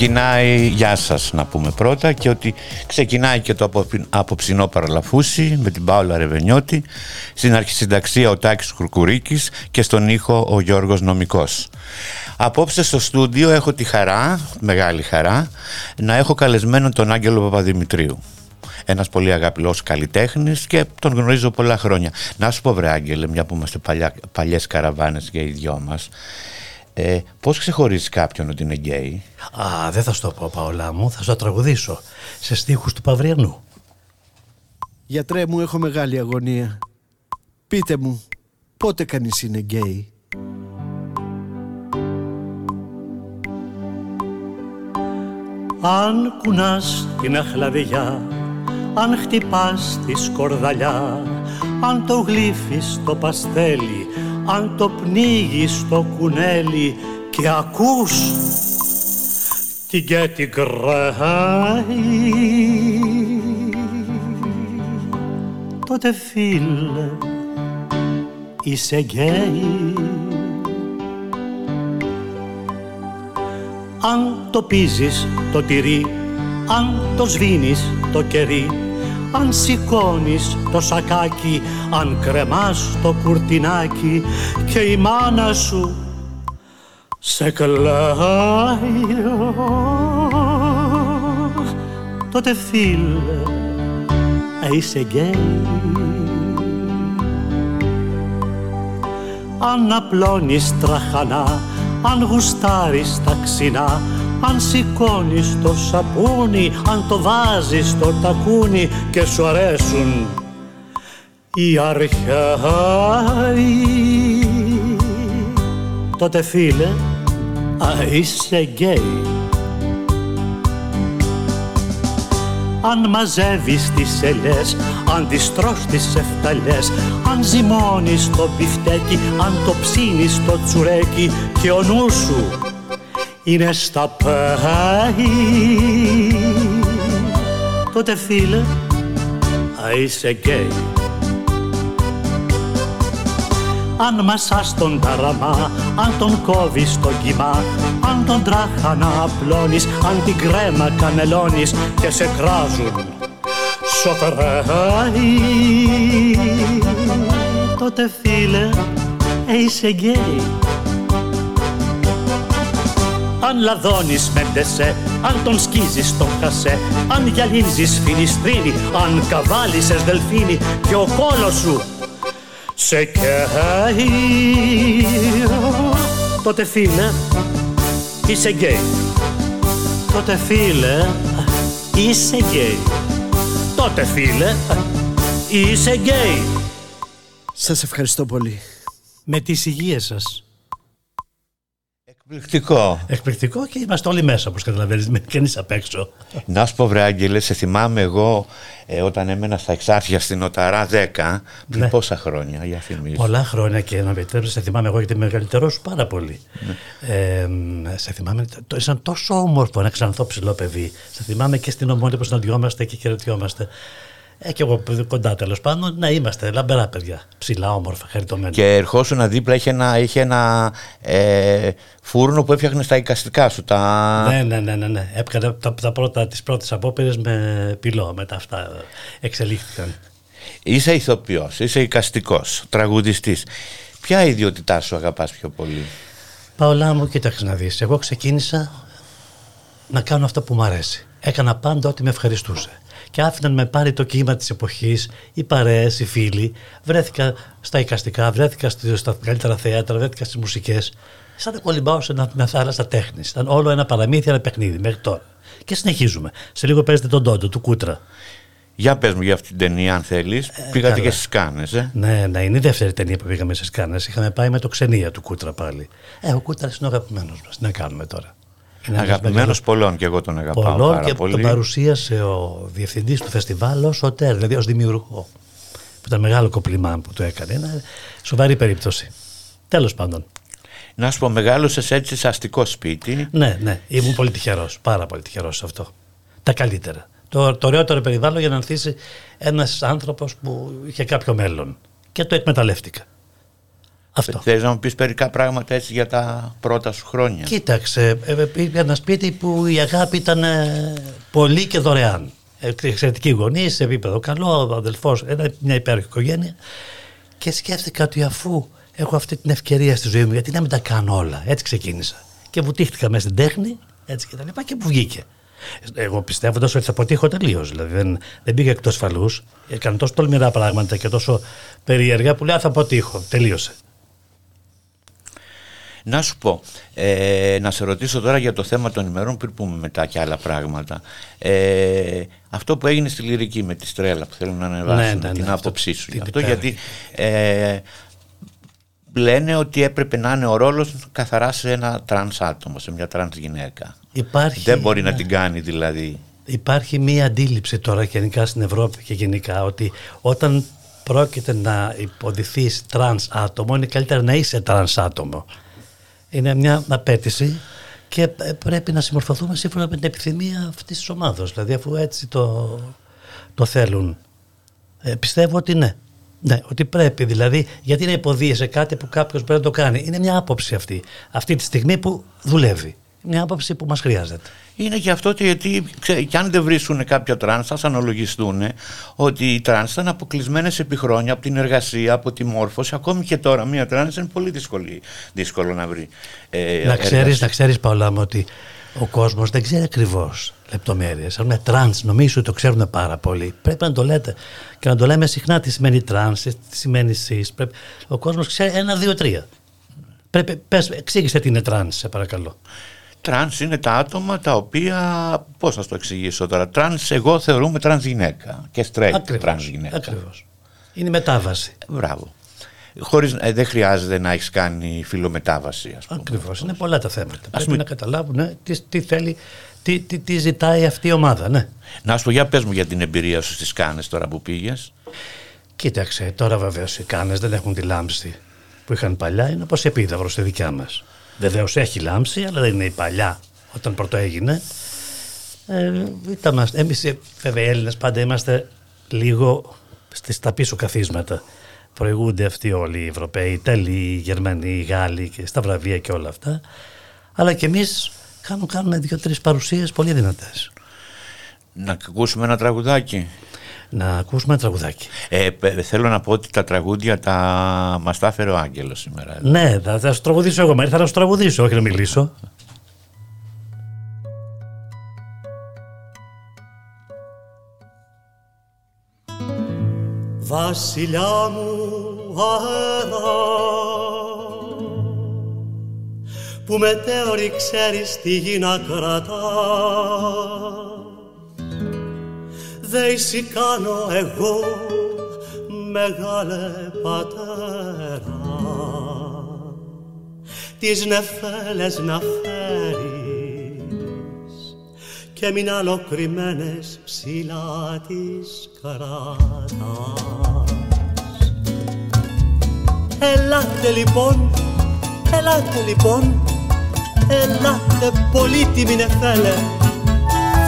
Ξεκινάει, γεια σας να πούμε πρώτα και ότι ξεκινάει και το απόψινό παραλαφούσι με την Πάολα Ρεβενιώτη στην αρχισυνταξία ο Τάκης Κουρκουρίκης και στον ήχο ο Γιώργος Νομικός. Απόψε στο στούντιο έχω τη χαρά, μεγάλη χαρά, να έχω καλεσμένο τον Άγγελο Παπαδημητρίου. Ένας πολύ αγαπηλός καλλιτέχνης και τον γνωρίζω πολλά χρόνια. Να σου πω βρε Άγγελε, μια που είμαστε παλιά, παλιές καραβάνες για οι δυο μας. Ε, πώς ξεχωρίζεις κάποιον ότι είναι γκέι; Α, δεν θα σου το πω Παόλα μου, θα σου το τραγουδήσω σε στίχους του Παυριανού. Γιατρέ μου έχω μεγάλη αγωνία. Πείτε μου, πότε κανείς είναι γκέι; Αν κουνάς την αχλαδιά, αν χτυπάς τη σκορδαλιά, αν το γλύφεις το παστέλι, αν το πνίγεις στο κουνέλι και ακούς την και την τότε φίλε είσαι γκέι. Αν το πίζεις το τυρί αν το σβήνεις το κερί αν σηκώνεις το σακάκι, αν κρεμάς το κουρτινάκι και η μάνα σου σε κλάει. Τότε φίλε είσαι γκέι. Αν απλώνεις τραχανά αν γουστάρεις τα ξινά αν σηκώνεις το σαπούνι, αν το βάζεις στο τακούνι και σου αρέσουν οι αρχαίοι. Τότε φίλε, α, είσαι γκέι. Αν μαζεύεις τις ελιές, αν τις τρως τις εφταλιές Αν ζυμώνεις το πιφτέκι, αν το ψήνεις το τσουρέκι Και ο νους σου είναι στα πάγι τότε φίλε α, είσαι γκέι αν μασάς τον ταραμά, αν τον κόβεις το κύμα αν τον τράχανα απλώνεις, αν την κρέμα κανελώνεις και σε κράζουν σοφράει τότε φίλε είσαι γκέι αν λαδώνεις με ντεσέ, αν τον σκίζεις τον χασέ, αν γυαλίζεις φινιστρίνι, αν καβάλησες δελφίνι και ο κώλος σου σε καίει, τότε φίλε είσαι γκέι. Τότε φίλε είσαι γκέι. Τότε φίλε είσαι γκέι. Σας ευχαριστώ πολύ. Με τις υγείες σας. Εκπληκτικό. Εκπληκτικό και είμαστε όλοι μέσα, όπως καταλαβαίνεις, με κανεί απ' έξω. Να σου πω, βρε Άγγελε, σε θυμάμαι εγώ ε, όταν έμενα στα εξάρχεια στην Οταρά 10, πριν ναι. πόσα χρόνια, για θυμίζω. Πολλά χρόνια και να με επιτρέψεις, σε θυμάμαι εγώ γιατί μεγαλύτερό σου πάρα πολύ. Ναι. Ε, σε θυμάμαι, το, ήταν τόσο όμορφο ένα ξανθό ψηλό παιδί. Σε θυμάμαι και στην Ομόνια που συναντιόμαστε και χαιρετιόμαστε. Ε, και εγώ κοντά τέλος πάντων να είμαστε λαμπερά παιδιά. Ψηλά, όμορφα, χαριτωμένα. Και ερχόσουν δίπλα είχε ένα, είχε ένα ε, φούρνο που έφτιαχνε στα οικαστικά σου. Τα... Ναι, ναι, ναι. ναι, ναι. Έπαιρνε τα, τα πρώτα, τις πρώτες απόπειρες με πυλό, μετά αυτά εξελίχθηκαν. Είσαι ηθοποιός, είσαι οικαστικός, τραγουδιστής. Ποια ιδιότητά σου αγαπάς πιο πολύ; Παολά μου, κοίταξε να δεις. Εγώ ξεκίνησα να κάνω αυτό που μου αρέσει. Έκανα πάντα ό,τι με ευχαριστούσε και άφηναν με πάρει το κύμα της εποχής, οι παρέες, οι φίλοι. Βρέθηκα στα οικαστικά, βρέθηκα στα καλύτερα θέατρα, βρέθηκα στις μουσικές σαν να κολυμπάω σε μια θάλασσα τέχνης. Ήταν όλο ένα παραμύθι, ένα παιχνίδι μέχρι τώρα. Και συνεχίζουμε. Σε λίγο παίζετε τον Τόντο του Κούτρα. Για πες μου για αυτή την ταινία αν θέλεις. Ε, Πήγατε καλά. και στις Κάνες, ε. Ναι, ναι, είναι η δεύτερη ταινία που πήγαμε στις Κάνες. Είχαμε πάει με το ξενία του Κούτρα πάλι. Ε, ο Κούτρας είναι ο αγαπημένος μας. Τι να κάνουμε τώρα. Αγαπημένος πολλών και εγώ τον αγαπάω πολλών πάρα και πολύ. τον παρουσίασε ο διευθυντής του φεστιβάλ ως ο Τέρ, δηλαδή ως δημιουργό. Που ήταν μεγάλο κοπλιμά που το έκανε. Είναι σοβαρή περίπτωση. Τέλος πάντων. Να σου πω, μεγάλωσες έτσι σε αστικό σπίτι. Ναι, ναι. Ήμουν πολύ τυχερός. Πάρα πολύ τυχερός σε αυτό. Τα καλύτερα. Το, το ωραιότερο περιβάλλον για να ανθίσει ένας άνθρωπος που είχε κάποιο μέλλον. Και το εκμεταλλεύτηκα. Αυτό. Θες να μου πεις μερικά πράγματα έτσι για τα πρώτα σου χρόνια; Κοίταξε, ε, ε, ένα σπίτι που η αγάπη ήταν ε, πολύ και δωρεάν. Εξαιρετική γονείς, σε επίπεδο καλό, αδελφός, μια υπέροχη οικογένεια. Και σκέφτηκα ότι αφού έχω αυτή την ευκαιρία στη ζωή μου, γιατί να μην τα κάνω όλα. Έτσι ξεκίνησα. Και βουτήχτηκα μέσα στην τέχνη, έτσι και τα λοιπά, και που βγήκε. Εγώ πιστεύοντας ότι θα αποτύχω τελείως. Δηλαδή δεν, δεν πήγα εκτός φαλούς. Έκανε τόσο τολμηρά πράγματα και τόσο περίεργα που λέει θα αποτύχω. Τελείωσε. Να σου πω, ε, να σε ρωτήσω τώρα για το θέμα των ημερών πριν πούμε μετά και άλλα πράγματα. Ε, αυτό που έγινε στη Λυρική με τη Στρέλλα που θέλουν να ανεβάσουν ναι, ναι, την ναι, άποψή σου. Αυτό γιατί ε, λένε ότι έπρεπε να είναι ο ρόλος καθαρά σε ένα τρανς άτομο, σε μια τρανς γυναίκα. Υπάρχει, Δεν μπορεί να την κάνει δηλαδή. Υπάρχει μία αντίληψη τώρα γενικά στην Ευρώπη και γενικά ότι όταν πρόκειται να υποδυθείς τρανς άτομο είναι καλύτερα να είσαι τρανς άτομο είναι μια απαίτηση και πρέπει να συμμορφωθούμε σύμφωνα με την επιθυμία αυτής της ομάδας. Δηλαδή, αφού έτσι το, το θέλουν. Ε, πιστεύω ότι ναι. Ναι, ότι πρέπει δηλαδή, γιατί να υποδύεσαι κάτι που κάποιος πρέπει να το κάνει. Είναι μια άποψη αυτή. Αυτή τη στιγμή που δουλεύει. Μια άποψη που μας χρειάζεται. Είναι και αυτό γιατί και αν δεν βρίσκουν κάποια τρανς θα αναλογιστούν ότι οι τρανς ήταν αποκλεισμένες επί χρόνια από την εργασία, από τη μόρφωση. Ακόμη και τώρα μια τρανς είναι πολύ δύσκολη, δύσκολο να βρει ε, να, ξέρεις, να ξέρεις Παόλα μου ότι ο κόσμος δεν ξέρει ακριβώς λεπτομέρειες. Αν με τρανς νομίζω ότι το ξέρουν πάρα πολύ. Πρέπει να το λέτε και να το λέμε συχνά τι σημαίνει τρανς, τι σημαίνει cis. Πρέπει... Ο κόσμος ξέρει ένα, δύο, τρία. Πρέπει, πες, εξήγησε τι είναι τρανς, σε παρακαλώ. Τρανς είναι τα άτομα τα οποία, πώς να το εξηγήσω τώρα, τρανς εγώ θεωρούμε τρανς γυναίκα και straight τρανς γυναίκα. Ακριβώς. Είναι η μετάβαση. Μπράβο. Χωρίς, ε, δεν χρειάζεται να έχεις κάνει φυλομετάβαση. Ας πούμε. Ακριβώς. Είναι πολλά τα θέματα. Ας Πρέπει να καταλάβουν ναι, τι, τι θέλει, τι, τι, τι, ζητάει αυτή η ομάδα. Ναι. Να σου πω, για πες μου για την εμπειρία σου στις Κάννες τώρα που πήγες. Κοίταξε, τώρα βεβαίως οι Κάνες δεν έχουν τη λάμψη που είχαν παλιά. Είναι όπως επίδαυρο στη δικιά μας. Βεβαίως έχει λάμψη, αλλά δεν είναι η παλιά όταν πρώτο έγινε. Ε, Εμείς βέβαια οι Έλληνες πάντα είμαστε λίγο στα πίσω καθίσματα. Προηγούνται αυτοί όλοι οι Ευρωπαίοι, οι Ιταλοί, οι Γερμανοί, οι Γάλλοι και στα βραβεία και όλα αυτά. Αλλά και εμείς κάνουμε, κάνουμε δύο-τρει παρουσίες πολύ δυνατές. Να ακούσουμε ένα τραγουδάκι να ακούσουμε ένα τραγουδάκι. Ε, θέλω να πω ότι τα τραγούδια τα μας τα έφερε ο Άγγελος σήμερα. Ναι, θα, θα σου τραγουδήσω εγώ. Ήρθα να σου τραγουδήσω, όχι να μιλήσω. Βασιλιά μου αέρα που μετέωρη ξέρεις τι γη να κρατάς δέηση κάνω εγώ μεγάλε πατέρα. Τις νεφέλες να φέρεις και μην αλλοκριμένες ψηλά τις κρατάς Ελάτε λοιπόν, ελάτε λοιπόν, ελάτε πολύτιμη νεφέλε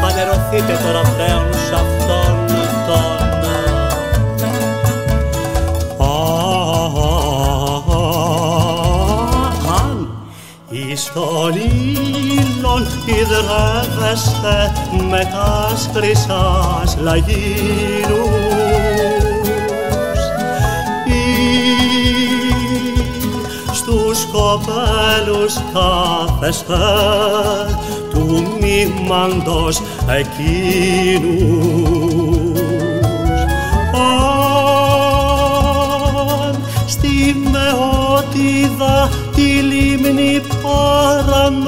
φανερωθείτε τώρα πλέον σ' αυτόν τον. Αν εις τον ήλον υδρεύεστε με τας χρυσάς λαγίνους στους κοπέλους κάθεστε του μνημάντος εκείνους. Αν στη τη λίμνη παραμένετε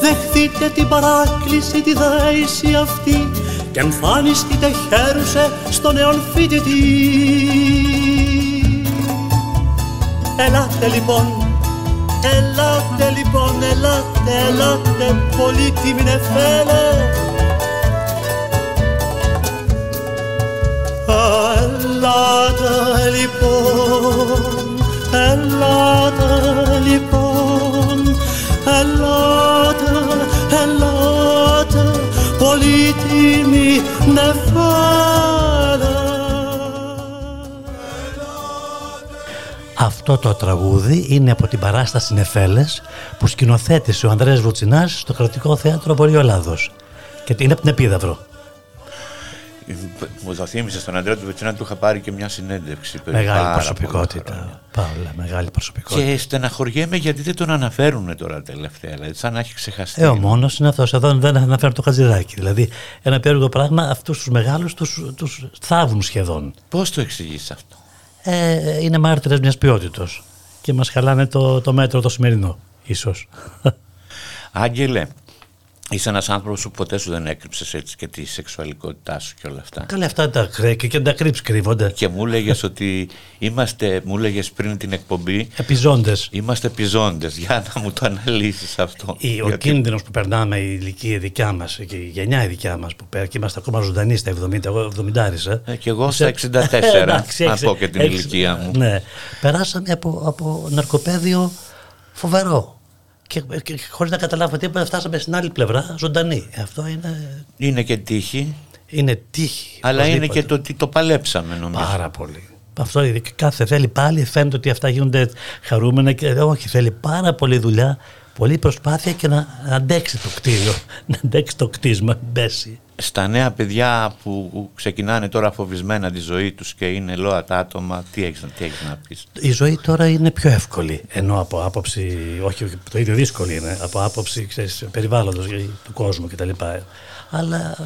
δεχθείτε την παράκληση τη δέηση αυτή και εμφανιστείτε χαίρουσε στον αιών φοιτητή. Ελάτε λοιπόν ελάτε λοιπόν, ελάτε, ελάτε πολύτιμη νεφέλε Ελάτε λοιπόν, ελάτε λοιπόν, ελάτε, ελάτε πολύτιμη νεφέλε Αυτό το τραγούδι είναι από την παράσταση Νεφέλες που σκηνοθέτησε ο Ανδρέας Βουτσινάς στο Κρατικό Θέατρο Βορειοελλάδος και είναι από την Επίδαυρο. Μου το θύμισε στον Αντρέα του Βετσινά, του είχα πάρει και μια συνέντευξη. πριν Μεγάλη πάρα προσωπικότητα. Παύλα, μεγάλη προσωπικότητα. Και στεναχωριέμαι γιατί δεν τον αναφέρουν τώρα τελευταία. Δηλαδή, σαν να έχει ξεχαστεί. Ε, ο μόνος είναι αυτός. Εδώ δεν αναφέρει το χατζηδάκι. Δηλαδή, ένα περίεργο πράγμα, αυτούς τους μεγάλους τους τους θάβουν σχεδόν. Πώς το εξηγείς αυτό; Ε, είναι μάρτυρες μιας ποιότητα. Και μας χαλάνε το, το μέτρο το σημερινό, ίσως. Άγγελε, είσαι ένας άνθρωπος που ποτέ σου δεν έκρυψες έτσι και τη σεξουαλικότητά σου και όλα αυτά. Καλά, αυτά τα κρέ και τα κρύψεις κρύβονται. Και μου έλεγε ότι είμαστε, μου έλεγε πριν την εκπομπή, Επιζώντες. είμαστε πιζόντε. Για να μου το αναλύσεις αυτό. Ο Γιατί- κίνδυνος που περνάμε η ηλικία δικιά μας και η γενιά η δικιά μας που πέρα και είμαστε ακόμα ζωντανοί στα 70, εγώ 70 άρισα. Ε, και εγώ στα 64, Εντάξει, να έξι- πω και την έξι- ηλικία μου. Ναι. Περάσαμε από, από ναρκοπαίδιο φοβερό. Και, και χωρίς να καταλάβουμε τίποτα, φτάσαμε στην άλλη πλευρά ζωντανή. Αυτό είναι, Είναι και τύχη, είναι τύχη. αλλά είναι οπωσδήποτε. και το ότι το παλέψαμε νομίζω. Πάρα πολύ. Αυτό είναι, κάθε θέλει πάλι, φαίνεται ότι αυτά γίνονται χαρούμενα και όχι, θέλει πάρα πολλή δουλειά, πολλή προσπάθεια και να αντέξει το κτίριο, να αντέξει το κτίσμα, να πέσει. Στα νέα παιδιά που ξεκινάνε τώρα φοβισμένα τη ζωή τους και είναι λόατα άτομα, τι έχεις, τι έχεις να πεις. Η ζωή τώρα είναι πιο εύκολη, ενώ από άποψη, όχι το ίδιο δύσκολη είναι, από άποψη ξέρεις, περιβάλλοντος του κόσμου κτλ. Αλλά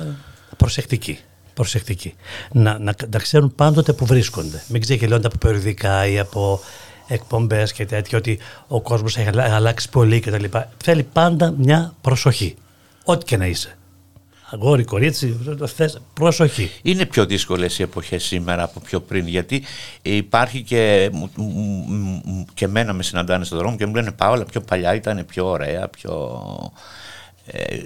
προσεκτική. Προσεκτική. Να, να, να ξέρουν πάντοτε που βρίσκονται. Μην ξεγελώνται από περιοδικά ή από εκπομπές και τέτοια ότι ο κόσμος έχει αλλα- αλλάξει πολύ κτλ. Θέλει πάντα μια προσοχή. Ό,τι και να είσαι. Αγόρι, κορίτσι, θες προσοχή. Είναι πιο δύσκολες οι εποχές σήμερα από πιο πριν γιατί υπάρχει και, μου- μου- μου- και εμένα με συναντάνε στον δρόμο και μου λένε Παόλα πιο παλιά ήταν πιο ωραία, πιο ε,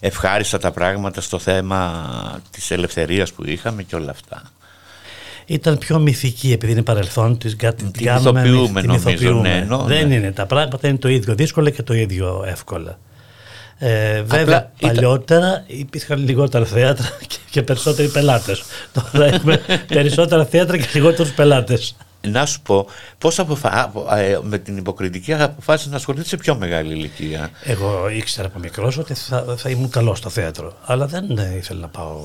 ευχάριστα τα πράγματα στο θέμα της ελευθερίας που είχαμε και όλα αυτά. Ήταν πιο μυθική επειδή είναι παρελθόν της κα- Την κάνουμε ηθοποιούμε, την νομίζω, ηθοποιούμε. ναι, εννοώ, Δεν ναι. είναι. Τα πράγματα είναι το ίδιο δύσκολα και το ίδιο εύκολα. Ε, βέβαια, Απλά ήταν- παλιότερα υπήρχαν λιγότερα θέατρα και, και περισσότεροι πελάτες. Τώρα έχουμε περισσότερα θέατρα και λιγότερους πελάτες. Να σου πω, πώς αποφα... απο- ε, με την υποκριτική αποφάσισες να ασχοληθείς σε πιο μεγάλη ηλικία. Εγώ ήξερα από μικρός ότι θα, θα ήμουν καλός στο θέατρο. Αλλά δεν ε, ήθελα να πάω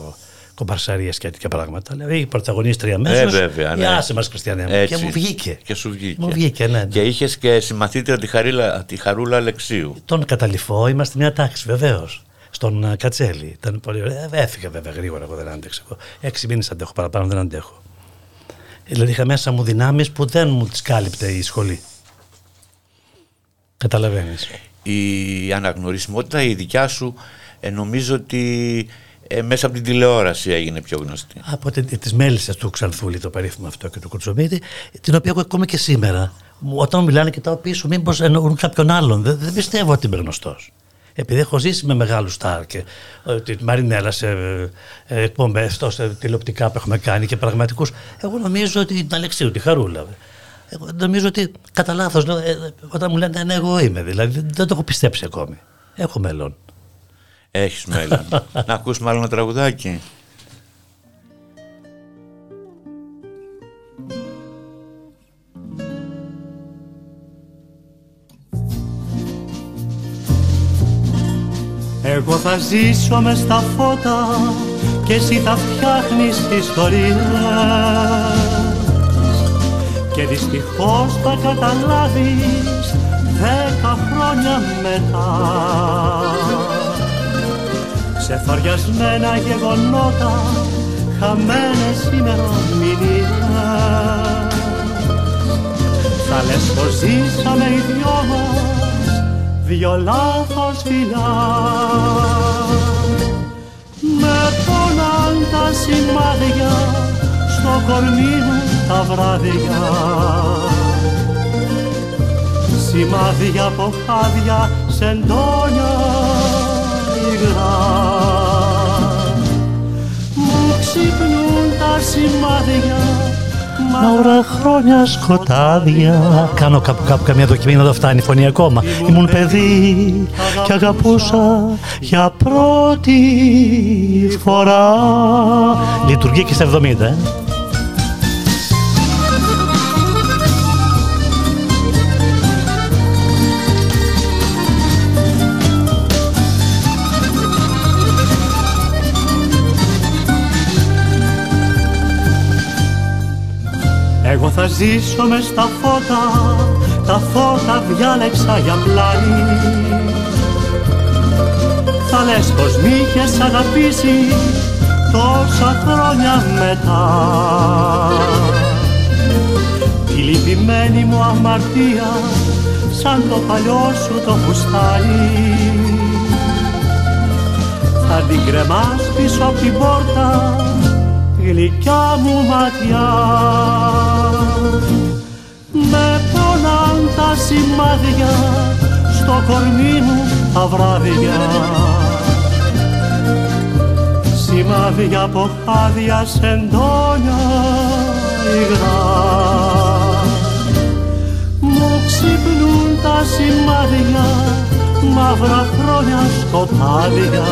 κομπαρσαρίε και τέτοια πράγματα. Δηλαδή η πρωταγωνίστρια μέσα. Ε, βέβαια, ναι. άσε μας, Χριστιανέ μου. Έτσι. Και μου βγήκε. Και σου βγήκε. Μου βγήκε, ναι. ναι. Και είχες και συμμαθήτρια τη, Χαρίλα, τη Χαρούλα Αλεξίου. Τον καταληφώ, είμαστε μια τάξη βεβαίως. Στον ε, Κατσέλη. Ήταν πολύ ωραία. Ε, Έφυγα βέβαια γρήγορα, εγώ δεν άντεξα. Εγώ έξι μήνες αντέχω, παραπάνω δεν αντέχω. Δηλαδή είχα μέσα μου δυνάμεις που δεν μου τις κάλυπτε η σχολή. Καταλαβαίνεις. Η αναγνωρισιμότητα η δικιά σου ε, νομίζω ότι ε, μέσα από την τηλεόραση έγινε πιο γνωστή. Από τις μέλισσες του Ξανθούλη, το περίφημο αυτό και του Κουτσομίτη, την οποία εγώ ακόμα και σήμερα, μου- όταν μου μιλάνε, κοιτάω πίσω, μήπως εννοούν κάποιον άλλον. Δεν, δεν πιστεύω ότι είμαι γνωστός. Επειδή έχω ζήσει με μεγάλους στάρ και ε, τη Μαρινέλα σε ε, εκπομπές, σε τηλεοπτικά που έχουμε κάνει και πραγματικούς, εγώ νομίζω ότι την Αλεξίου, τη Χαρούλα. Εγώ νομίζω ότι κατά λάθος, όταν μου λένε ναι, εγώ είμαι, δηλαδή δεν, δεν το έχω πιστέψει ακόμη. Έχω μέλλον. Έχεις μέλλον. να ακούσουμε άλλο ένα τραγουδάκι. Εγώ θα ζήσω μες στα φώτα και εσύ θα φτιάχνεις ιστορίες και δυστυχώς θα καταλάβεις δέκα χρόνια μετά σε φαριασμένα γεγονότα χαμένες ημερομηνίες. Θα λες πως ζήσαμε οι δυο μας δυο λάθος φιλιά με πονάν τα σημάδια στο κορμί μου τα βράδια. Σημάδια από χάδια σεντόνια υγρά. μου ξυπνούν τα σημάδια. Μαύρα χρόνια σκοτάδια. Κάνω κάπου κάπου καμία δοκιμή να το φτάνει η φωνή ακόμα. Ήμουν παιδί και αγαπούσα για πρώτη φορά. Λειτουργεί και στα 70 ε. Εγώ θα ζήσω μες στα φώτα, τα φώτα διάλεξα για πλάνη. Θα λες πως μ' είχες αγαπήσει τόσα χρόνια μετά. Η λυπημένη μου αμαρτία σαν το παλιό σου το φουστάνι θα την κρεμάς πίσω από την πόρτα γλυκιά μου ματιά σημάδια στο κορμί μου τα βράδια. Σημάδια από χάδια σεντόνια υγρά. Μου ξυπνούν τα σημάδια μαύρα χρόνια σκοτάδια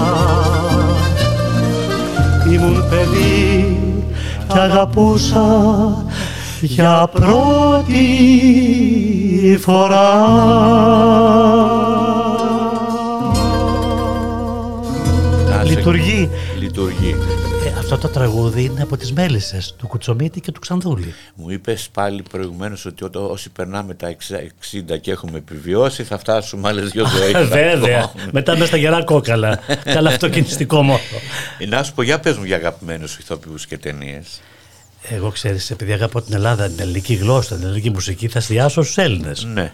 ήμουν παιδί και αγαπούσα για πρώτη φορά. Λειτουργεί. Λειτουργεί. Ε, αυτό το τραγούδι είναι από τις μέλισσες του Κουτσομίτη και του Ξανδούλη. Μου είπες πάλι προηγουμένως ότι ό, όσοι περνάμε τα 60 και έχουμε επιβιώσει θα φτάσουμε άλλες δυο ζωές. Βέβαια. Μετά με στα γερά κόκαλα. Καλά αυτοκινηστικό μόνο. Ε, Να σου πω, για πες μου για αγαπημένους ηθοποιούς και ταινίες. Εγώ ξέρεις, επειδή αγαπώ την Ελλάδα, την ελληνική γλώσσα, την ελληνική μουσική, θα εστιάσω στους Έλληνες. Ναι.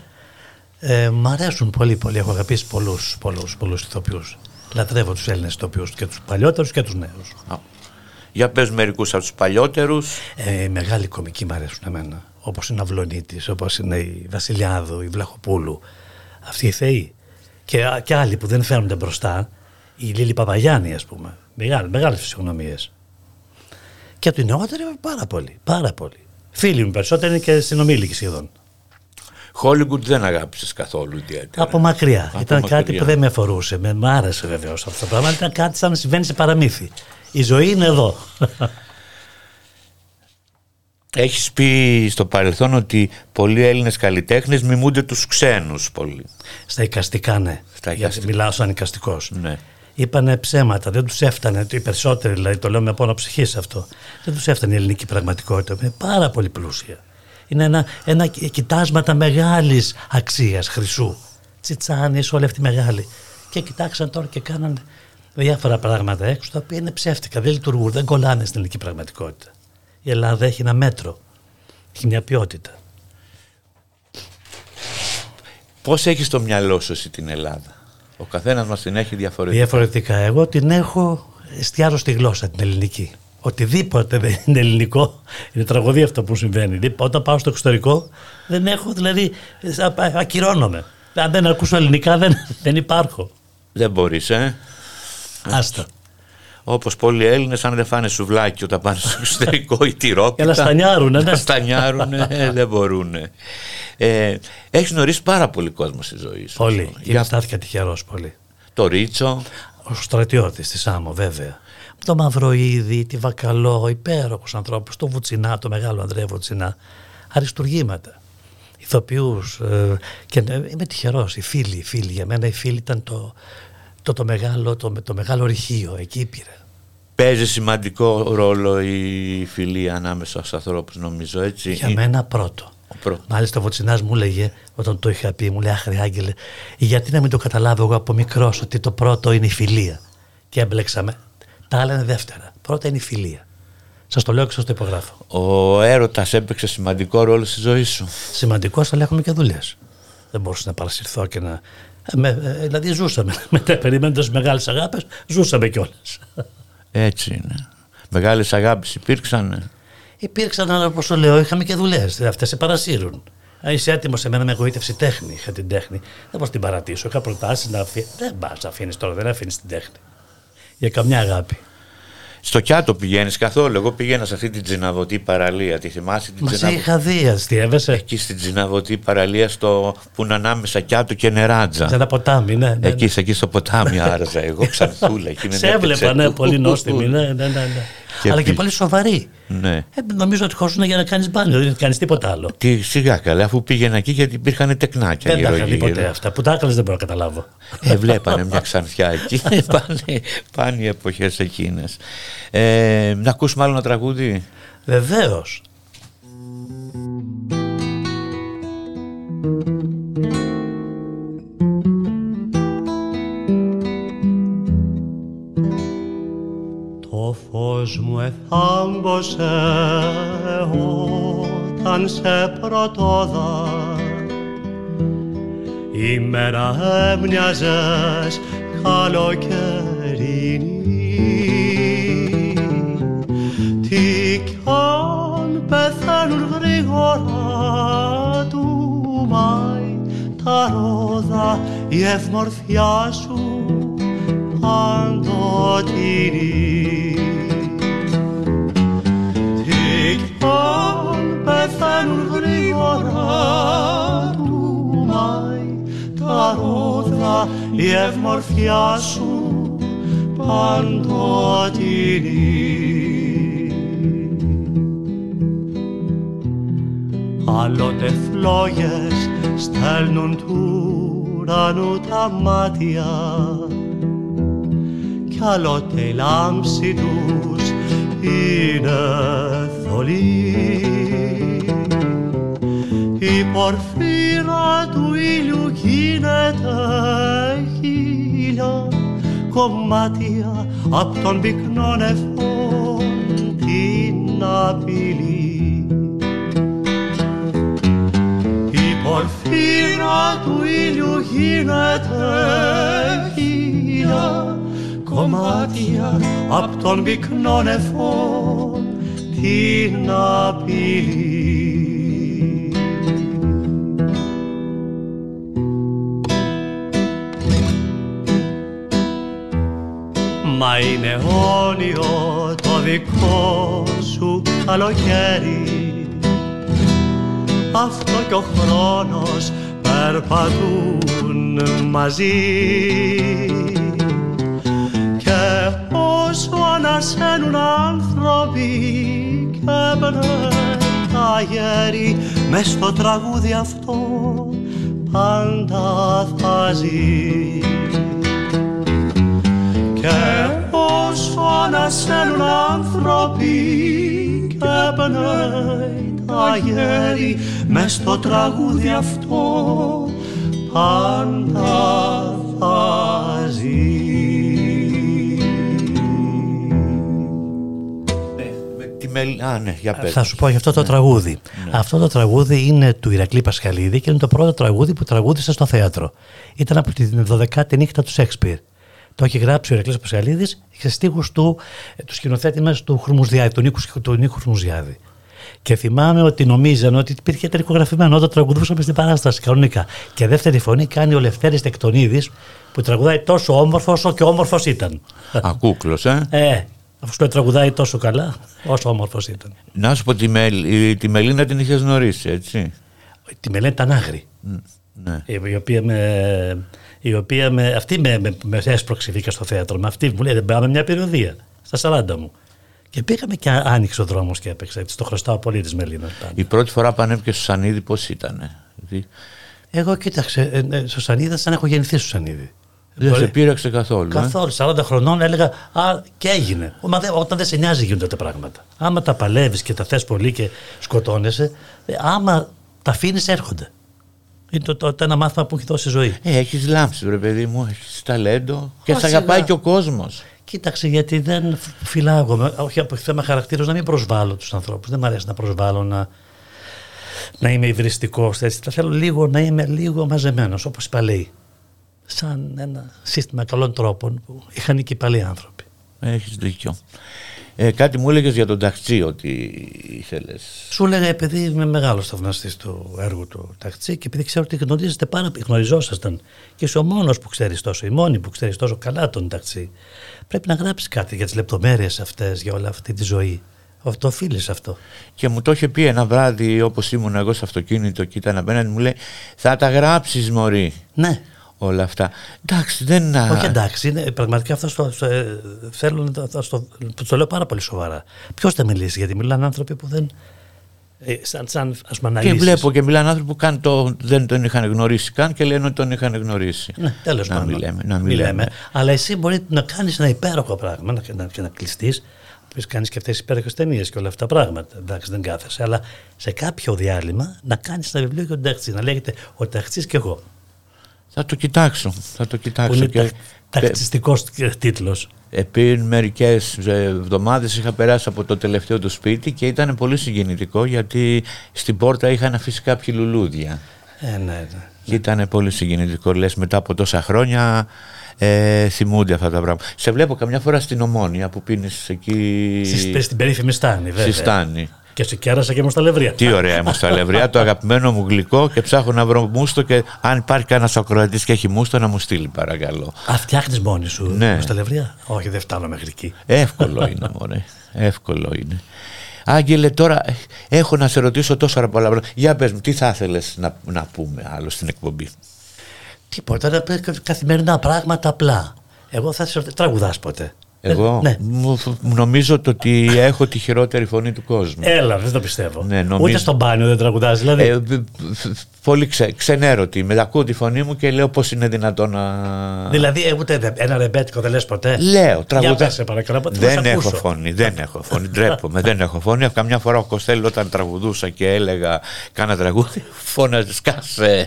Ε, μ' αρέσουν πολύ, πολύ. Έχω αγαπήσει πολλούς, πολλούς, πολλούς ηθοποιούς. Λατρεύω τους Έλληνες ηθοποιούς και τους παλιότερους και τους νέους. Α. Για πες μερικούς από τους παλιότερους. Ε, οι μεγάλοι κομικοί μου αρέσουν εμένα. Όπως είναι ο Αυλονίτης, όπως είναι η Βασιλιάδου, η Βλαχοπούλου. Αυτοί οι θεοί. Και, και άλλοι που δεν φαίνονται μπροστά. Η Λίλη Παπαγιάννη, ας πούμε. Μεγάλες, μεγάλες φυσιογνωμίες. Και από την νεότερη πάρα πολύ. Πάρα πολύ. Φίλοι μου περισσότεροι είναι και συνομήλικοι σχεδόν. Hollywood δεν αγάπησες καθόλου ιδιαίτερα. Από μακριά. Από Ήταν μακριά. κάτι που δεν με αφορούσε. Με μ' άρεσε βεβαίως αυτό το πράγμα. Ήταν κάτι σαν να συμβαίνει σε παραμύθι. Η ζωή είναι εδώ. Έχεις πει στο παρελθόν ότι πολλοί Έλληνες καλλιτέχνες μιμούνται τους ξένους πολύ. Στα εικαστικά, ναι. Στα Γιατί εικαστικά. μιλάω σαν εικαστικός. Ναι. Είπανε ψέματα, δεν τους έφτανε. Οι περισσότεροι, δηλαδή, το λέω με πόνο ψυχής αυτό. Δεν τους έφτανε η ελληνική πραγματικότητα. Είναι πάρα πολύ πλούσια. Είναι ένα, ένα κοιτάσματα μεγάλης αξίας χρυσού. Τσιτσάνι, όλη αυτή μεγάλη. Και κοιτάξαν τώρα και κάναν διάφορα πράγματα έξω τα οποία είναι ψεύτικα. Δεν λειτουργούν, δεν κολλάνε στην ελληνική πραγματικότητα. Η Ελλάδα έχει ένα μέτρο. Έχει μια ποιότητα. Πώς έχεις στο μυαλό σου εσύ την Ελλάδα; Ο καθένας μας την έχει διαφορετικά. Διαφορετικά. Εγώ την έχω εστιάζω στη γλώσσα την ελληνική. Οτιδήποτε δεν είναι ελληνικό, είναι τραγωδία αυτό που συμβαίνει. Δηλαδή, Όταν πάω στο εξωτερικό, δεν έχω, δηλαδή, α- α- ακυρώνομαι. Αν δεν ακούσω ελληνικά, δεν, δεν υπάρχω. Δεν μπορείς, ε. Άστα. Όπως πολλοί Έλληνες αν δεν φάνε σουβλάκι όταν πάνε στο εξωτερικό ή τυρόπιτα. Έλα στανιάρουνε, ναι. Να στανιάρουνε, ε, δεν μπορούν. Ε, έχεις γνωρίσει πάρα πολύ κόσμο στη ζωή σου. Πολύ. Και Για στάθηκα τυχερός πολύ. το Ρίτσο. Ο στρατιώτης της Σάμο, βέβαια. Το Μαυροίδη, τη Βακαλό, υπέροχους ανθρώπους, το Βουτσινά, το μεγάλο Ανδρέα Βουτσινά. Αριστουργήματα. Ηθοποιούς. Ε, και ε, είμαι τυχερός. Οι φίλοι, οι φίλοι. Για μένα οι φίλοι ήταν το, το, το, μεγάλο, το, το μεγάλο ρηχείο. Εκεί πήρα. Παίζει σημαντικό ρόλο η φιλία ανάμεσα στους ανθρώπους νομίζω έτσι. Για Ε, μένα πρώτο. Ο πρώτος. Μάλιστα ο Βοτσινάς μου έλεγε όταν το είχα πει, μου λέει Άχρη Άγγελε, γιατί να μην το καταλάβω εγώ από μικρός ότι το πρώτο είναι η φιλία; Και έμπλεξαμε. Τα άλλα είναι δεύτερα. Πρώτα είναι η φιλία. Σας το λέω και σας το υπογράφω. Ο έρωτας έπαιξε σημαντικό ρόλο στη ζωή σου. Σημαντικό, αλλά έχουμε και δουλειές. Δεν μπορούσα να παρασυρθώ και να με, ε, δηλαδή ζούσαμε. Μετά περιμένοντας μεγάλες αγάπες, ζούσαμε κιόλας. Έτσι είναι. Μεγάλες αγάπη υπήρξαν. Υπήρξαν, αλλά όπως το λέω, είχαμε και δουλειές. Αυτές σε παρασύρουν. Αν είσαι έτοιμος σε μένα με εγωίτευση τέχνη, είχα την τέχνη. Δεν μπορώ να την παρατήσω. Είχα προτάσεις να αφήνει. Δεν πας αφήνεις τώρα, δεν αφήνεις την τέχνη. Για καμιά αγάπη. Στο Κιάτο πηγαίνεις καθόλου. Εγώ πήγαινα σε αυτή την τζιναβωτή παραλία. Τη θυμάσαι την Μας σε τζιναβωτή. είχα δει, αστείευεσαι; Εκεί στην τζιναβωτή παραλία στο... που είναι ανάμεσα Κιάτο και Νεράτζα. Σε ένα ποτάμι, ναι. ναι, ναι. Εκεί, εκεί στο ποτάμι άραζα εγώ, ξανθούλα. εκεί με Σε μια έβλεπα, πετσέτα. ναι, πολύ νόστιμη. Ναι, ναι, ναι, ναι. Και Αλλά και πι- πολύ σοβαρή. Ναι. Ε, νομίζω ότι χωρούν για να κάνεις μπάνιο, δεν κάνεις τίποτα άλλο. Τι σιγά καλά, αφού πήγαινα εκεί γιατί υπήρχαν τεκνάκια Δεν τα είχα γύρω δει ποτέ γύρω. αυτά. Που τα έκανες δεν μπορώ να καταλάβω. Ε, βλέπανε μια ξανθιά εκεί. πάνε, πάνε οι εποχές εκείνες. Ε, να ακούσουμε άλλο ένα τραγούδι; Βεβαίως. Το φως μου εθάμπωσε όταν σε πρωτόδα. Η μέρα έμοιαζες καλοκαιρινή. Τι κι αν πεθαίνουν γρήγορα του Μάη τα ρόδα η ευμορφιά σου παντοτινή ρόδα η ευμορφιά σου παντοτινή Άλλοτε φλόγες στέλνουν του ουρανού τα μάτια κι άλλοτε η λάμψη τους είναι θολή. Η πορφύρα του ήλιου γίνεται χίλια κομμάτια απ' τον πυκνό νεφών την απειλή. Η πορφύρα του ήλιου γίνεται χίλια κομμάτια απ' τον πυκνό νεφών την απειλή. Μα είναι όνειρο το δικό σου καλοκαίρι. Αυτό κι ο χρόνος περπατούν μαζί. Και όσο ανασένουν άνθρωποι και τα γέρι μες στο τραγούδι αυτό πάντα θα ζει και πνέει τα γέρι μες στο τραγούδι αυτό πάντα θα ζει. Τη μελ... Α, ναι, για πες. Θα σου πω για αυτό το τραγούδι. Αυτό το τραγούδι είναι του Ηρακλή Πασχαλίδη και είναι το πρώτο τραγούδι που τραγούδισε στο θέατρο. Ήταν από την 12η νύχτα του Σέξπιρ. Το έχει γράψει ο Ηρακλής Πασχαλίδης σε στίχους του, του σκηνοθέτη μας του Χρουμουζιάδη, του Νίκου, του Νίκου Χρουμουζιάδη. Και θυμάμαι ότι νομίζαν ότι υπήρχε τελικογραφημένο όταν τραγουδούσαμε στην παράσταση κανονικά. Και δεύτερη φωνή κάνει ο Λευτέρης Τεκτονίδης που τραγουδάει τόσο όμορφο όσο και όμορφος ήταν. Ακούκλος, ε. Ε, αφού σου τραγουδάει τόσο καλά, όσο όμορφος ήταν. Να σου πω, τη, Μελ... η- τη Μελίνα την είχες γνωρίσει, έτσι. Τη Μελέτη Τανάγρη. Ναι. η οποία με, η οποία με, αυτή με, με, με έσπρωξε βγήκα στο θέατρο. Με αυτή μου λέει δεν πάμε μια περιοδία στα 40 μου. Και πήγαμε και άνοιξε ο δρόμος και έπαιξε. Έτσι, το χρωστάω πολύ της Μελίνα. Η πρώτη φορά που ανέβηκε στο Σανίδη πώς ήτανε. Δηλαδή, Εγώ κοίταξε, ε, ε, στο Σανίδα σαν έχω γεννηθεί στο Σανίδι. δεν σε πείραξε καθόλου. ε; Καθόλου, 40 χρονών έλεγα Α, και έγινε. Μα δε- όταν δεν σε νοιάζει γίνονται τα πράγματα. Άμα τα παλεύεις και τα θες πολύ και σκοτώνεσαι, ε, άμα τα αφήνεις, έρχονται. Είναι το, το, το ένα μάθημα που έχει δώσει η ζωή. Ε, έχεις λάμψεις, βρε παιδί μου, έχεις ταλέντο και Ω, σε σιγά. αγαπάει και ο κόσμος. Κοίταξε, γιατί δεν φυλάγομαι, όχι από θέμα χαρακτήρας, να μην προσβάλλω τους ανθρώπους. Δεν μου αρέσει να προσβάλλω, να, να είμαι υβριστικός. Τα θέλω λίγο να είμαι λίγο μαζεμένος, όπως οι παλαιοί. σαν ένα σύστημα καλών τρόπων που είχαν και οι παλιοί άνθρωποι. Έχεις δίκιο. Ε, κάτι μου έλεγες για τον ταξί ότι ήθελες. Σου έλεγα επειδή είμαι μεγάλος θαυμαστής του έργου του ταξί και επειδή ξέρω ότι γνωρίζετε πάρα πολύ, γνωριζόσασταν και είσαι ο μόνος που ξέρεις τόσο, η μόνη που ξέρεις τόσο καλά τον ταξί. Πρέπει να γράψεις κάτι για τις λεπτομέρειες αυτές, για όλη αυτή τη ζωή. Το οφείλει αυτό. Και μου το είχε πει ένα βράδυ, όπως ήμουν εγώ στο αυτοκίνητο και ήταν απέναντι, μου λέει: Θα τα γράψεις, Μωρή. Ναι. Όλα αυτά. Εντάξει, δεν. Όχι εντάξει, είναι, πραγματικά αυτό στο, στο, ε, θέλω να το, στο, το λέω πάρα πολύ σοβαρά. Ποιος θα μιλήσει, γιατί μιλάνε άνθρωποι που δεν. Ε, σαν, σαν ας πούμε, και βλέπω και μιλάνε άνθρωποι που καν το, δεν τον είχαν γνωρίσει καν και λένε ότι τον είχαν γνωρίσει. Ναι, τέλος πάντων. Μιλάμε, να μιλάμε. Αλλά εσύ μπορεί να κάνεις ένα υπέροχο πράγμα να, να, να κλειστείς πει κάνεις και αυτές τις υπέροχες ταινίες και όλα αυτά τα πράγματα. Εντάξει, δεν κάθεσαι. Αλλά σε κάποιο διάλειμμα να κάνεις ένα βιβλίο για τον ταξί. Να λέγεται Ο ταξί και εγώ. Θα το κοιτάξω. Θα το κοιτάξω. Που είναι και... ταξιστικό τίτλος. Επί μερικές εβδομάδες είχα περάσει από το τελευταίο του σπίτι και ήταν πολύ συγκινητικό γιατί στην πόρτα είχαν αφήσει κάποιοι λουλούδια. Ε, ναι, ναι. Και ήταν πολύ συγκινητικό. Λες μετά από τόσα χρόνια ε, θυμούνται αυτά τα πράγματα. Σε βλέπω καμιά φορά στην Ομόνια που πίνεις εκεί. Στην περίφημη Στάνη, βέβαια. Στη Στάνη. Και σε κέρασα και μοσταλευρία. Τι ωραία μοσταλευρία, το αγαπημένο μου γλυκό και ψάχνω να βρω μούστο και αν υπάρχει κανένας ακροατής και έχει μούστο να μου στείλει παρακαλώ. Α, φτιάχνεις μόνη σου ναι. μοσταλευρία. Όχι, δεν φτάνω μέχρι εκεί. Εύκολο είναι, μωρέ. Εύκολο είναι. Άγγελε, τώρα έχω να σε ρωτήσω τόσα πολλά πράγματα. Για πες μου, τι θα ήθελες να, να πούμε άλλο στην εκπομπή; Τίποτα, να καθημερινά πράγματα απλά. Εγώ θα σε τραγουδάς ποτέ; Εγώ ναι. νομίζω ότι έχω τη χειρότερη φωνή του κόσμου. Έλα, δεν το πιστεύω. Ναι, νομίζω... Ούτε στο μπάνιο δεν τραγουδάς, δηλαδή. Ε, πολύ ξε, ξενέρωτη. Με ακούω τη φωνή μου και λέω πώς είναι δυνατόν να. Δηλαδή, ε, ούτε ένα ρεμπέτικο δεν λες ποτέ; Λέω, τραγουδά. Δεν έχω φωνή, δεν έχω φωνή. Ντρέπομαι, δεν έχω φωνή. Καμιά φορά ο Κοστέλ όταν τραγουδούσα και έλεγα κάνα τραγούδι, φώναζε σκάσε.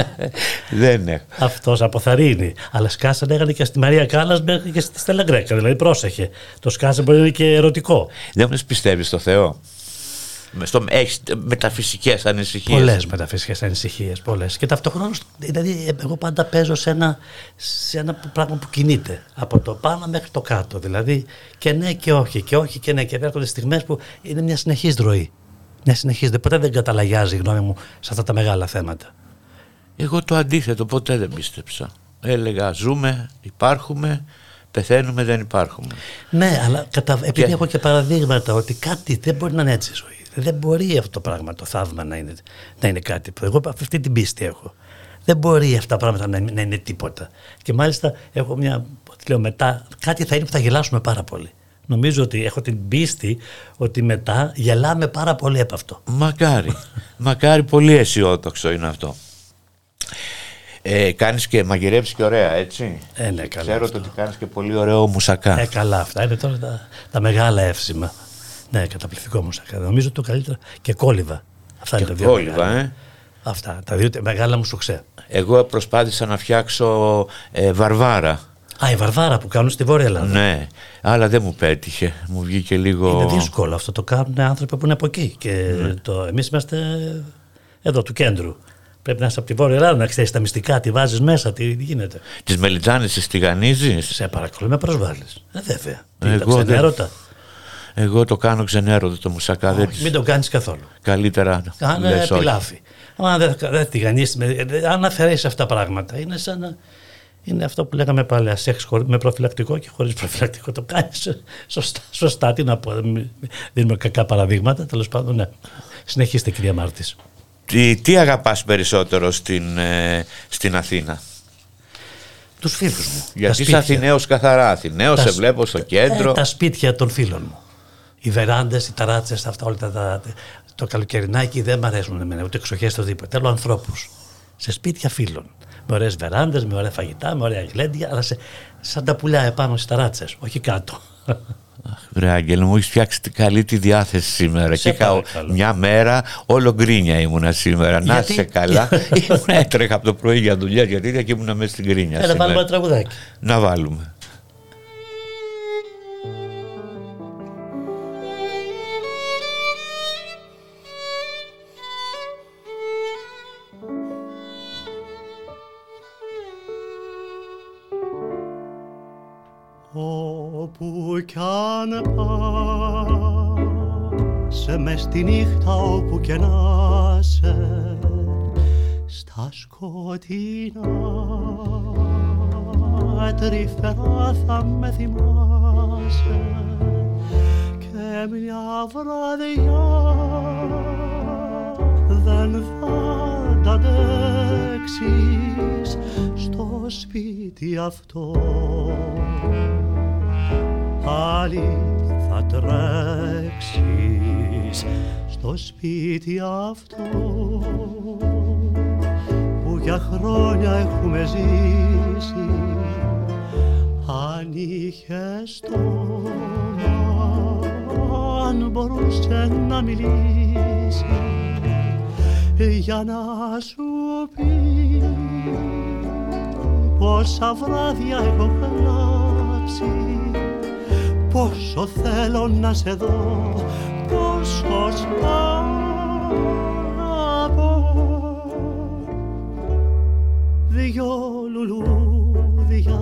δεν έχω. Αυτός αποθαρρύνει. Αλλά σκάσε λέγανε και στη Μαρία Κάλλας μέχρι και στη Στέλλα Γκρέκα. Δηλαδή, πρόσεχε. Το σκάσε μπορεί να είναι και ερωτικό. Δεν μου πιστεύεις στο Θεό; Στο, έχεις μεταφυσικές ανησυχίες. Πολλές μεταφυσικές ανησυχίες, πολλές. Και ταυτόχρονα, δηλαδή εγώ πάντα παίζω σε ένα, σε ένα πράγμα που κινείται. Από το πάνω μέχρι το κάτω. Δηλαδή και ναι και όχι, και όχι και ναι. Και έρχονται στιγμές που είναι μια συνεχής ροή. Μια συνεχής, ποτέ δεν καταλαγιάζει η γνώμη μου σε αυτά τα μεγάλα θέματα. Εγώ το αντίθετο ποτέ δεν πίστεψα. Έλεγα ζούμε, υπάρχουμε, πεθαίνουμε, δεν υπάρχουμε. Ναι, αλλά κατα... επειδή έχω και παραδείγματα ότι κάτι δεν μπορεί να είναι έτσι η ζωή. Δεν μπορεί αυτό το πράγμα, το θαύμα να είναι, να είναι κάτι που εγώ αυτή την πίστη έχω. Δεν μπορεί αυτά τα πράγματα να, να είναι τίποτα. Και μάλιστα έχω μια, λέω μετά, κάτι θα είναι που θα γελάσουμε πάρα πολύ. Νομίζω ότι έχω την πίστη ότι μετά γελάμε πάρα πολύ από αυτό. Μακάρι. Μακάρι πολύ αισιόδοξο είναι αυτό. Ε, κάνεις και μαγειρεύεις και ωραία έτσι ε, ναι, καλά Ξέρω ότι κάνεις και πολύ ωραίο μουσακά Ε καλά αυτά είναι τώρα τα, τα μεγάλα εύσημα ναι, καταπληκτικό μουσακά. Νομίζω το καλύτερο. Και κόλληβα. Αυτά και είναι τα δύο. Κόλληβα, ε. Αυτά. Τα δύο μεγάλα μου σουξέ. Εγώ προσπάθησα να φτιάξω ε, βαρβάρα. Α, η βαρβάρα που κάνουν στη Βόρεια Ελλάδα. Ναι, αλλά δεν μου πέτυχε. Μου βγήκε λίγο. Είναι δύσκολο αυτό. Το κάνουν άνθρωποι που είναι από εκεί. Και ναι. το... εμείς είμαστε εδώ του κέντρου. Πρέπει να είσαι από τη Βόρεια Ελλάδα, να ξέρεις τα μυστικά, τι βάζεις μέσα, τι γίνεται. Τις μελιτζάνες τις τηγανίζεις; Σε παρακαλώ, με προσβάλλεις. Ε, βέβαια. Εγώ δεν... Εγώ το κάνω ξενέρωτο το μουσακά. Όχι, δεν... Μην το κάνεις καθόλου. Καλύτερα. Κάνε πιλάφι. Αν δεν, δεν τηγανίσει, αν αφαιρέσεις αυτά τα πράγματα, είναι σαν να. Είναι αυτό που λέγαμε πάλι, σεξ με προφυλακτικό και χωρίς προφυλακτικό. Το κάνεις σωστά, σωστά. Τι να πω, δίνουμε κακά παραδείγματα. Τέλος πάντων, ναι. Συνεχίστε, κυρία Μάρτης. Τι, τι αγαπάς περισσότερο στην, ε, στην Αθήνα; Τους φίλους μου. Γιατί είσαι Αθηναίος καθαρά. Αθηναίος σε βλέπω στο κέντρο. Ε, τα σπίτια των φίλων μου οι βεράντες, οι ταράτσες, αυτά όλα τα, το καλοκαιρινάκι δεν μ' αρέσουν εμένα, ούτε εξοχέ το τίποτα. Θέλω ανθρώπους. Σε σπίτια φίλων. Με ωραίες βεράντες, με ωραία φαγητά, με ωραία γλέντια, αλλά σε, σαν τα πουλιά επάνω στις ταράτσες, όχι κάτω. Βρε Άγγελο, μου έχεις φτιάξει καλή τη διάθεση σήμερα. και είχα μια μέρα όλο γκρίνια ήμουνα σήμερα. Να είσαι καλά. Ήμουν έτρεχα από το πρωί για δουλειάς γιατί και ήμουνα μέσα στην γκρίνια. Να βάλουμε ένα τραγουδάκι. Να βάλουμε. Όπου κι αν πας μες στη νύχτα όπου και να σε στα σκοτεινά τρυφερά θα με θυμάσαι. Και μια βραδιά δεν θα τα αντέξεις στο σπίτι αυτό πάλι θα τρέξεις στο σπίτι αυτό που για χρόνια έχουμε ζήσει. Αν είχες αν μπορούσε να μιλήσεις για να σου πει πόσα βράδια έχω κλάψει πόσο θέλω να σε δω πόσο σ' δυο λουλούδια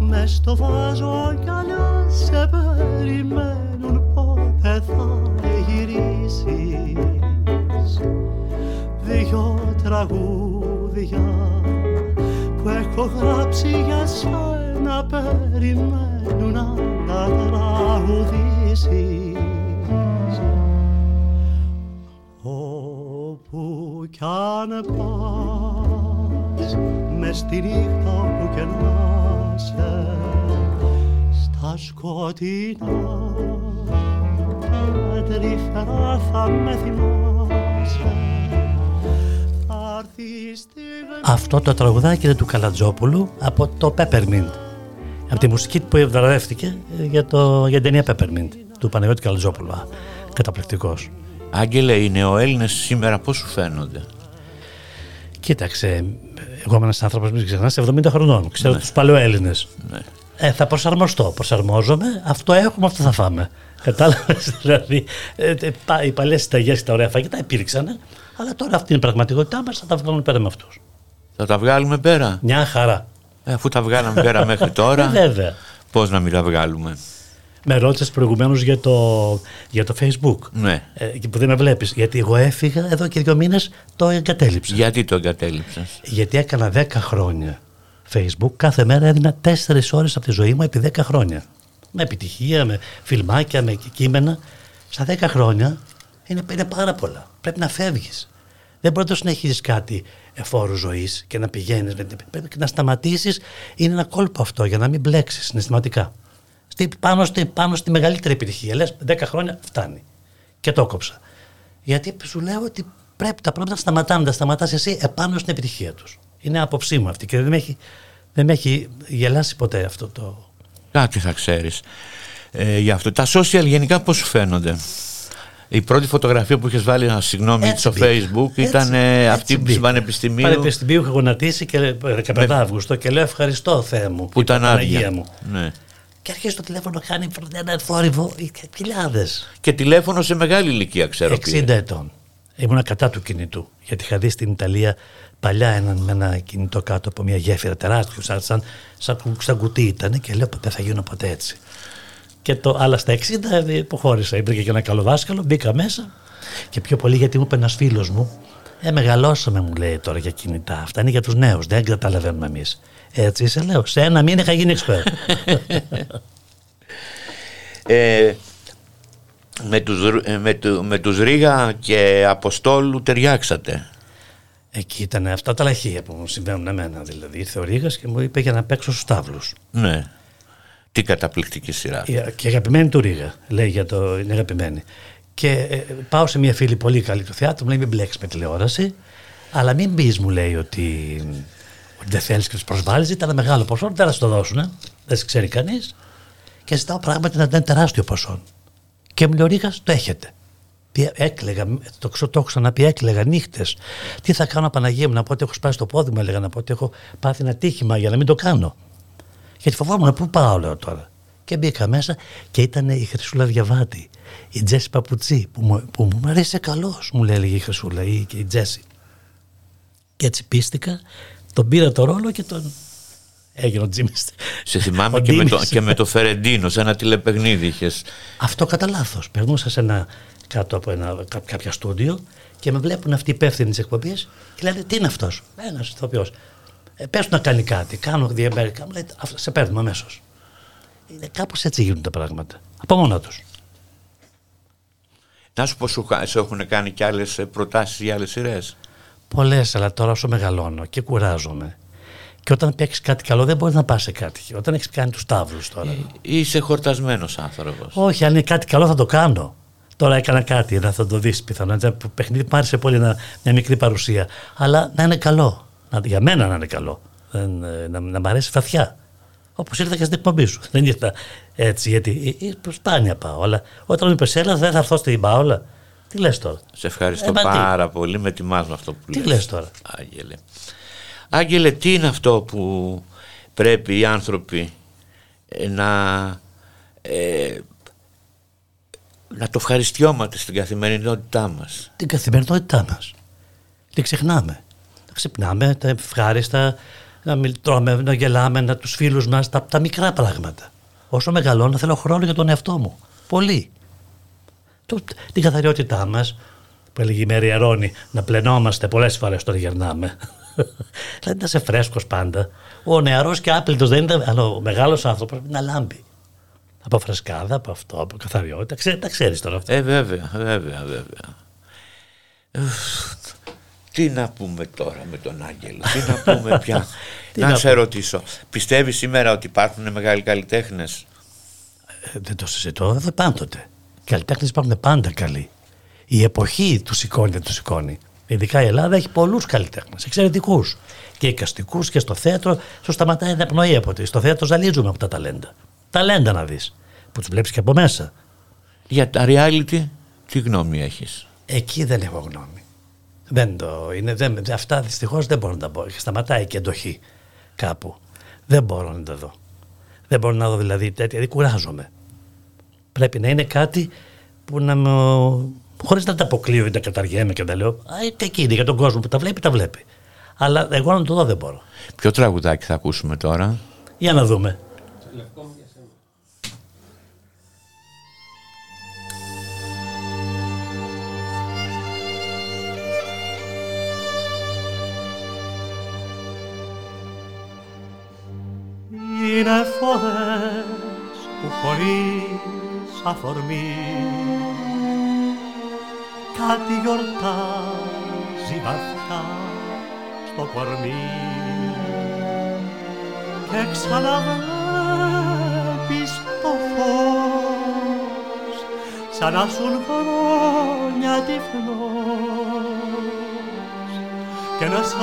μες στο βάζο κι αλλιώς σε περιμένουν πότε θα γυρίσεις. Δυο τραγούδια που έχω γράψει για σένα περιμένουν να τα τραγουδήσεις όπου κι αν πας μες στη νύχτα όπου και να σε στα σκοτεινά τρυφερά θα με θυμάσαι αυτό το τραγουδάκι είναι του Καλατζόπουλου από το Peppermint. Από τη μουσική που ευδραδεύτηκε για, το, για την ταινία Peppermint του Παναγιώτη Καλατζόπουλου. Καταπληκτικός. Άγγελε, οι νεοέλληνες σήμερα πώς σου φαίνονται; Κοίταξε, εγώ είμαι ένας άνθρωπος, μην ξεχνάς, 70 χρονών. Ξέρω ναι. τους παλαιοέλληνες. Ναι. Ε, θα προσαρμοστώ. Προσαρμόζομαι. Αυτό έχουμε, αυτό θα φάμε. Κατάλαβες. δηλαδή, ε, ε, οι παλιές συνταγέ και τα ωραία φαγητά υπήρξαν. Αλλά τώρα αυτή είναι η πραγματικότητά μας, θα τα βγάλουμε πέρα με αυτούς. Θα τα βγάλουμε πέρα; Μια χαρά. Ε, αφού τα βγάλαμε πέρα μέχρι τώρα. Ε, βέβαια. Πώς να μην τα βγάλουμε; Με ρώτησες προηγουμένως για το, για το Facebook. Ναι. Ε, που δεν με βλέπεις. Γιατί εγώ έφυγα εδώ και δύο μήνες το εγκατέλειψα. Γιατί το εγκατέλειψα. Γιατί έκανα 10 χρόνια Facebook. Κάθε μέρα έδινα 4 ώρες από τη ζωή μου επί 10 χρόνια. Με επιτυχία, με φιλμάκια, με κείμενα. Στα 10 χρόνια είναι, είναι πάρα πολλά. Πρέπει να φεύγεις. Δεν μπορεί να συνεχίζει κάτι εφόρου ζωής και να πηγαίνεις. Πρέπει να σταματήσεις. Είναι ένα κόλπο αυτό για να μην μπλέξεις συναισθηματικά. Στη, πάνω, στη, πάνω στη μεγαλύτερη επιτυχία. Λες 10 χρόνια φτάνει. Και το κόψα. Γιατί σου λέω ότι πρέπει τα πράγματα να σταματάνε. Να σταματάς εσύ επάνω στην επιτυχία τους. Είναι άποψή μου αυτή και δεν με έχει, δεν με έχει γελάσει ποτέ αυτό το. Κάτι θα ξέρεις. Ε, για αυτό. Τα social γενικά πώς σου φαίνονται; Η πρώτη φωτογραφία που είχες βάλει, ένα συγγνώμη, στο facebook ήταν ε, αυτή που στην Πανεπιστημίου. Πανεπιστημίου είχα γονατίσει και 15 με... Αύγουστο και λέω ευχαριστώ Θεέ μου. Που ήταν άδεια. Μου. Ναι. Και αρχίζει το τηλέφωνο, κάνει ένα θόρυβο, χιλιάδες. Και τηλέφωνο σε μεγάλη ηλικία, ξέρω 60 ετών. Ήμουν κατά του κινητού. Γιατί είχα δει στην Ιταλία παλιά έναν με ένα κινητό κάτω από μια γέφυρα τεράστιο, σαν, σαν, σαν, σαν κουτί ήταν και λέω δεν θα γίνω ποτέ έτσι. Και το άλλα στα 60 υποχώρησα. Υπήρχε και ένα καλό δάσκαλο, μπήκα μέσα. Και πιο πολύ γιατί μου είπε ένας φίλος μου, Ε, μεγαλώσαμε, μου λέει τώρα για κινητά. Αυτά είναι για τους νέους. Δεν καταλαβαίνουμε εμείς. Έτσι σε λέω. Σε ένα μήνα είχα γίνει εξπέρ. ε, με, τους, ε, με, με τους Ρίγα και Αποστόλου ταιριάξατε. Εκεί ήταν αυτά τα λαχεία που μου συμβαίνουν εμένα. Δηλαδή ήρθε ο Ρίγας και μου είπε για να παίξω στους τάβλους. Ναι. Τι καταπληκτική σειρά. Και αγαπημένη του Ρίγα, λέει για το. Είναι αγαπημένη. Και ε, πάω σε μια φίλη πολύ καλή του θεάτρου, μου λέει: Μην μπλέξεις με τηλεόραση, αλλά μην πεις, μου λέει, ότι, ότι δεν θέλεις και τους προσβάλλεις. Ήταν ένα μεγάλο ποσό, δεν θα σου το δώσουν, δεν σε ξέρει κανείς. Και ζητάω πράγματι να ήταν τεράστιο ποσό. Και μου λέει: Ο Ρίγας, το έχετε. Έκλεγα, το, το έχω ξαναπεί, έκλεγα νύχτες. Τι θα κάνω, Παναγία μου, να πω ότι έχω σπάσει το πόδι μου, έλεγα να πω ότι έχω πάθει ένα τύχημα για να μην το κάνω. Γιατί φοβόμουν πού πάω, λέω τώρα. Και μπήκα μέσα και ήταν η Χρυσούλα Διαβάτη, η Τζέσι Παπουτσί, που μου, που μου αρέσει καλώς, μου λέει η Χρυσούλα ή και η Τζέσι. Και έτσι πίστηκα, τον πήρα το ρόλο και τον Έγινε ο Τζίμις. Σε θυμάμαι και με, το, και με το Φερεντίνο, σε ένα τηλεπαιχνίδι είχες. Αυτό κατά λάθος. Περνούσα σε ένα, κάτω από ένα, κάποια στούντιο και με βλέπουν αυτοί οι υπεύθυνοι της εκπομπής και λένε Τι είναι αυτός; Ένας ηθοποιός. Ε, πες να κάνει κάτι. Κάνω διαμέρικα. Μου λέει Σε παίρνουμε αμέσως. Είναι κάπως έτσι γίνουν τα πράγματα. Από μόνα τους. Να σου πω, σου, έχουν κάνει και άλλες προτάσεις για άλλες σειρές; Πολλές, αλλά τώρα όσο μεγαλώνω και κουράζομαι. Και όταν παίξεις κάτι καλό, δεν μπορείς να πας σε κάτι. Όταν έχεις κάνει τους τάβλους τώρα. Ε, είσαι χορτασμένος άνθρωπος. Όχι, αν είναι κάτι καλό θα το κάνω. Τώρα έκανα κάτι, να θα το δεις πιθανόν. Ένα παιχνίδι μου άρεσε πολύ να, μια μικρή παρουσία. Αλλά να είναι καλό. Να, για μένα να είναι καλό. Δεν, ε, να, να μ' αρέσει βαθιά. Όπως ήρθα και στην εκπομπή σου. Δεν ήρθα έτσι, γιατί ε, ε σπάνια πάω. Αλλά όταν μου είπες, έλα, δεν θα έρθω στην Πάολα. Τι λες τώρα; Σε ευχαριστώ ε, πάρα τι; πολύ. Με τιμάς αυτό που Τι λες τώρα; Άγγελε. Άγγελε, τι είναι αυτό που πρέπει οι άνθρωποι ε, να, ε, να το ευχαριστιόμαστε στην καθημερινότητά μας; Την καθημερινότητά μας. Την ξεχνάμε. Να ξυπνάμε, τα ευχάριστα, να μιλτρώμε, να γελάμε, να τους φίλους μας, τα, τα μικρά πράγματα. Όσο μεγαλώνω θέλω χρόνο για τον εαυτό μου. Πολύ. Το, την καθαριότητά μας, που έλεγε η Μέρη Αρώνη, να πλενόμαστε πολλές φορές όταν γερνάμε. δηλαδή να είσαι φρέσκος πάντα. Ο νεαρός και άπλητος δεν είναι, αλλά ο μεγάλος άνθρωπος πρέπει να λάμπει. Από φρεσκάδα, από αυτό, από καθαριότητα. Ξέ, τα ξέρεις τώρα αυτά. Ε, βέβαια, βέβαια, βέβαια. Τι να πούμε τώρα με τον Άγγελο, τι να πούμε πια; να, να σε ρωτήσω, πιστεύεις σήμερα ότι υπάρχουν μεγάλοι καλλιτέχνες; Ε, δεν το συζητώ, δεν πάντοτε. Οι καλλιτέχνες υπάρχουν πάντα καλοί. Η εποχή τους σηκώνει, δεν τους σηκώνει. Ειδικά η Ελλάδα έχει πολλούς καλλιτέχνες, εξαιρετικούς. Και εικαστικούς και στο θέατρο σου σταματάει να πνοή από τη. Στο θέατρο ζαλίζουμε από τα ταλέντα. Ταλέντα να δεις. Που τους βλέπεις και από μέσα. Για τα reality, τι γνώμη έχεις; Εκεί δεν έχω γνώμη. Δεν το είναι. Δεν, αυτά δυστυχώς δεν μπορώ να τα πω. Σταματάει και εντοχή κάπου. Δεν μπορώ να τα δω. Δεν μπορώ να δω δηλαδή τέτοια. Δηλαδή κουράζομαι. Πρέπει να είναι κάτι που να με χωρίς να τα αποκλείω ή να καταργέμαι και τα λέω. Α, εκείνη για τον κόσμο που τα βλέπει, τα βλέπει. Αλλά εγώ να το δω δεν μπορώ. Ποιο τραγουδάκι θα ακούσουμε τώρα; Για να δούμε. Είναι φορές που χωρίς αφορμή. Κάτι γιορτάζει βαθιά στο κορμί. Και ξαναβλέπεις το φως σαν να σου χρόνια τυφλός και ένας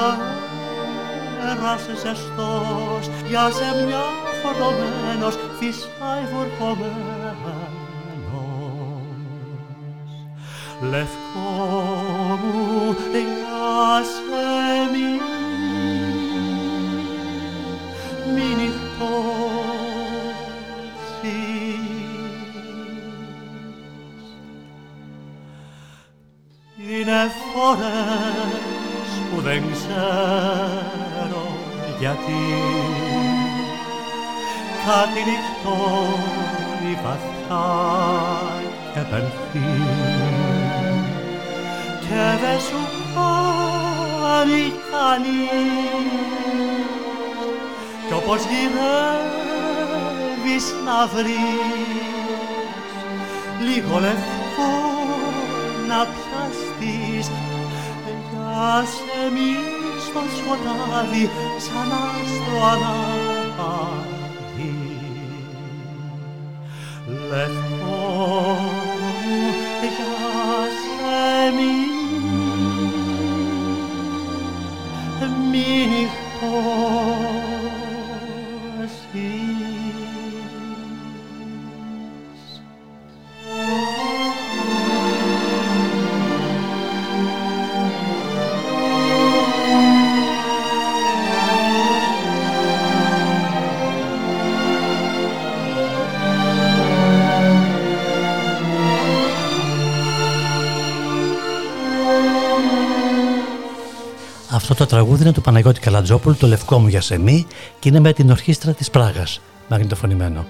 αέρας ζεστός για σε μια φορτωμένος φυσάει βουρκωμένος λευκό μου για κάτι νυχτώνει βαθιά και πενθεί και δεν σου κάνει κανείς κι όπως γυρεύεις να βρεις λίγο λευκό να πιαστείς. Για σε μη στο σκοτάδι σαν άστρο ανάβει τραγούδι είναι του Παναγιώτη Καλατζόπουλου, το λευκό μου για σεμί και είναι με την ορχήστρα της Πράγας, μαγνητοφωνημένο.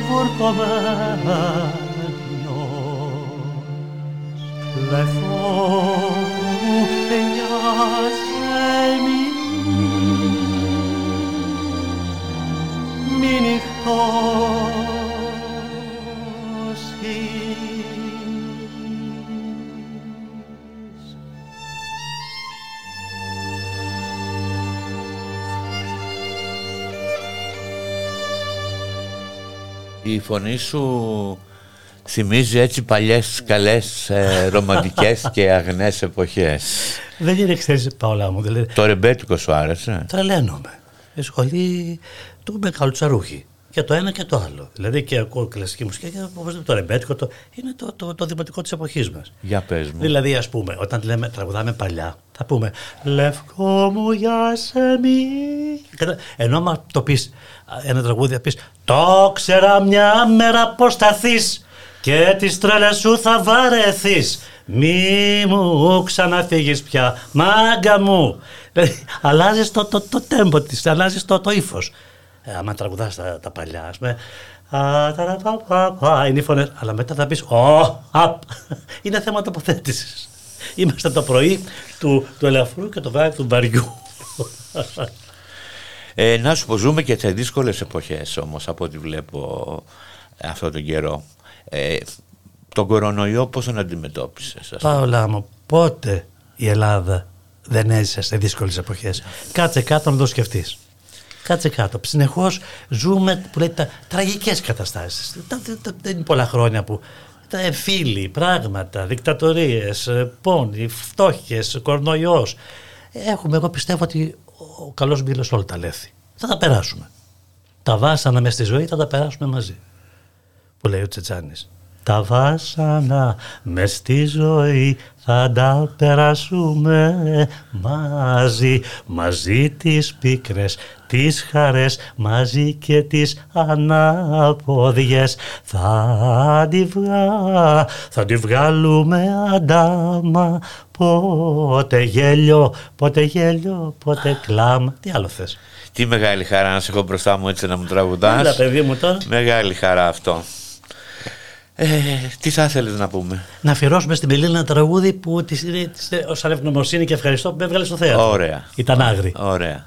Φυσικά βουρκωμένος Η φωνή σου Θυμίζει έτσι παλιές καλές ε, ρομαντικές και αγνές εποχές. Δεν είναι ξέρεις Παόλα μου. Δηλαδή, το ρεμπέτικο σου άρεσε; Τρελαίνομαι. Η σχολή του Μεγάλου Τσαρούχη. Και το ένα και το άλλο. Δηλαδή και ακούω κλασική μουσική και το ρεμπέτικο το, είναι το, το, το δημοτικό της εποχής μας. Για πες μου. Δηλαδή, ας πούμε, όταν λέμε, τραγουδάμε παλιά, θα πούμε Λευκό μου για σε μη. Ενώ άμα το πεις ένα τραγούδι, θα πεις Το ξέρα μια μέρα πώς θα και τις τρέλες σου θα βαρεθείς. Μη μου ξαναφύγεις πια, μάγκα μου. Δηλαδή, αλλάζεις το, το, το τέμπο της, αλλάζεις το, το ύφος. Ε, άμα τραγουδάς τα, τα παλιά, ας πούμε, είναι οι φωνές, αλλά μετά θα πεις, ο, απ. Είναι θέμα τοποθέτησης. Είμαστε το πρωί του, του ελαφρού και το βράδυ του βαριού. Ε, να σου πω, ζούμε και σε δύσκολες εποχές όμως από ό,τι βλέπω αυτό τον καιρό. Ε, τον κορονοϊό πώς τον αντιμετώπισες. Πάολα μου, πότε η Ελλάδα δεν έζησε σε δύσκολες εποχές; Κάτσε κάτω να το σκεφτείς. Κάτσε κάτω. Συνεχώς ζούμε που λέει, τα τραγικές καταστάσεις. Δεν είναι πολλά χρόνια που τα εφήλοι, πράγματα, δικτατορίες, πόνοι, φτώχειες, κορονοϊός. Έχουμε, εγώ πιστεύω ότι ο καλός μήλος όλα τα λέθη. Θα τα περάσουμε. Τα βάσανα μες στη ζωή θα τα περάσουμε μαζί που λέει ο Τσετσάνης. Τα βάσανα μες στη ζωή θα τα περάσουμε μαζί, μαζί τις πίκρες, τις χαρές, μαζί και τις ανάποδιες. Θα τη, βγα... θα τη βγάλουμε αντάμα, πότε γέλιο, πότε γέλιο, πότε κλάμα. Τι άλλο θες; Τι μεγάλη χαρά να σε έχω μπροστά μου έτσι να μου τραγουδάς. Έλα παιδί μου τώρα. Μεγάλη χαρά αυτό. Ε, τι θα ήθελες να πούμε; Να αφιερώσουμε στην Πελίνα ένα τραγούδι που της ως ανευγνωμοσύνη και ευχαριστώ που με έβγαλε στο θέατρο. Ωραία. Ήταν άγρι. Ωραία.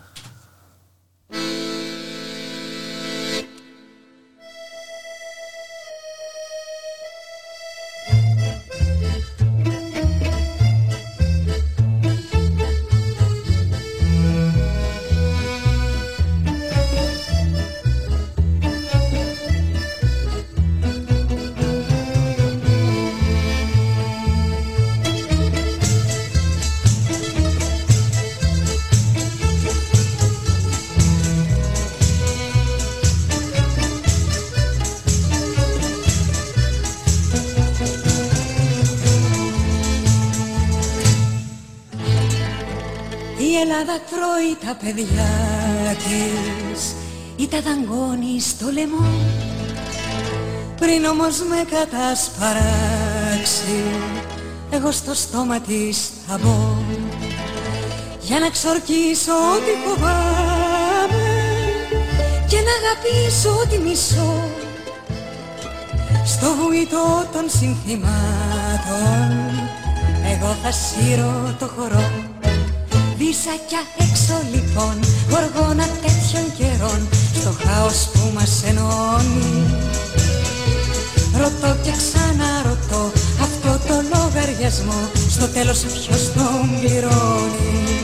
Τα παιδιά της. Ή τα δαγκώνει στο λαιμό. Πριν όμως με κατασπαράξει εγώ στο στόμα της θα μπω. Για να ξορκίσω ό,τι φοβάμαι και να αγαπήσω ό,τι μισώ. Στο βουητό των συνθημάτων εγώ θα σύρω το χορό Βυσακιά έξω λοιπόν, γοργόνα τέτοιων καιρών Στο χάος που μας ενώνει. Ρωτώ και ξαναρωτώ αυτό το λογαριασμό Στο τέλος ποιος τον πληρώνει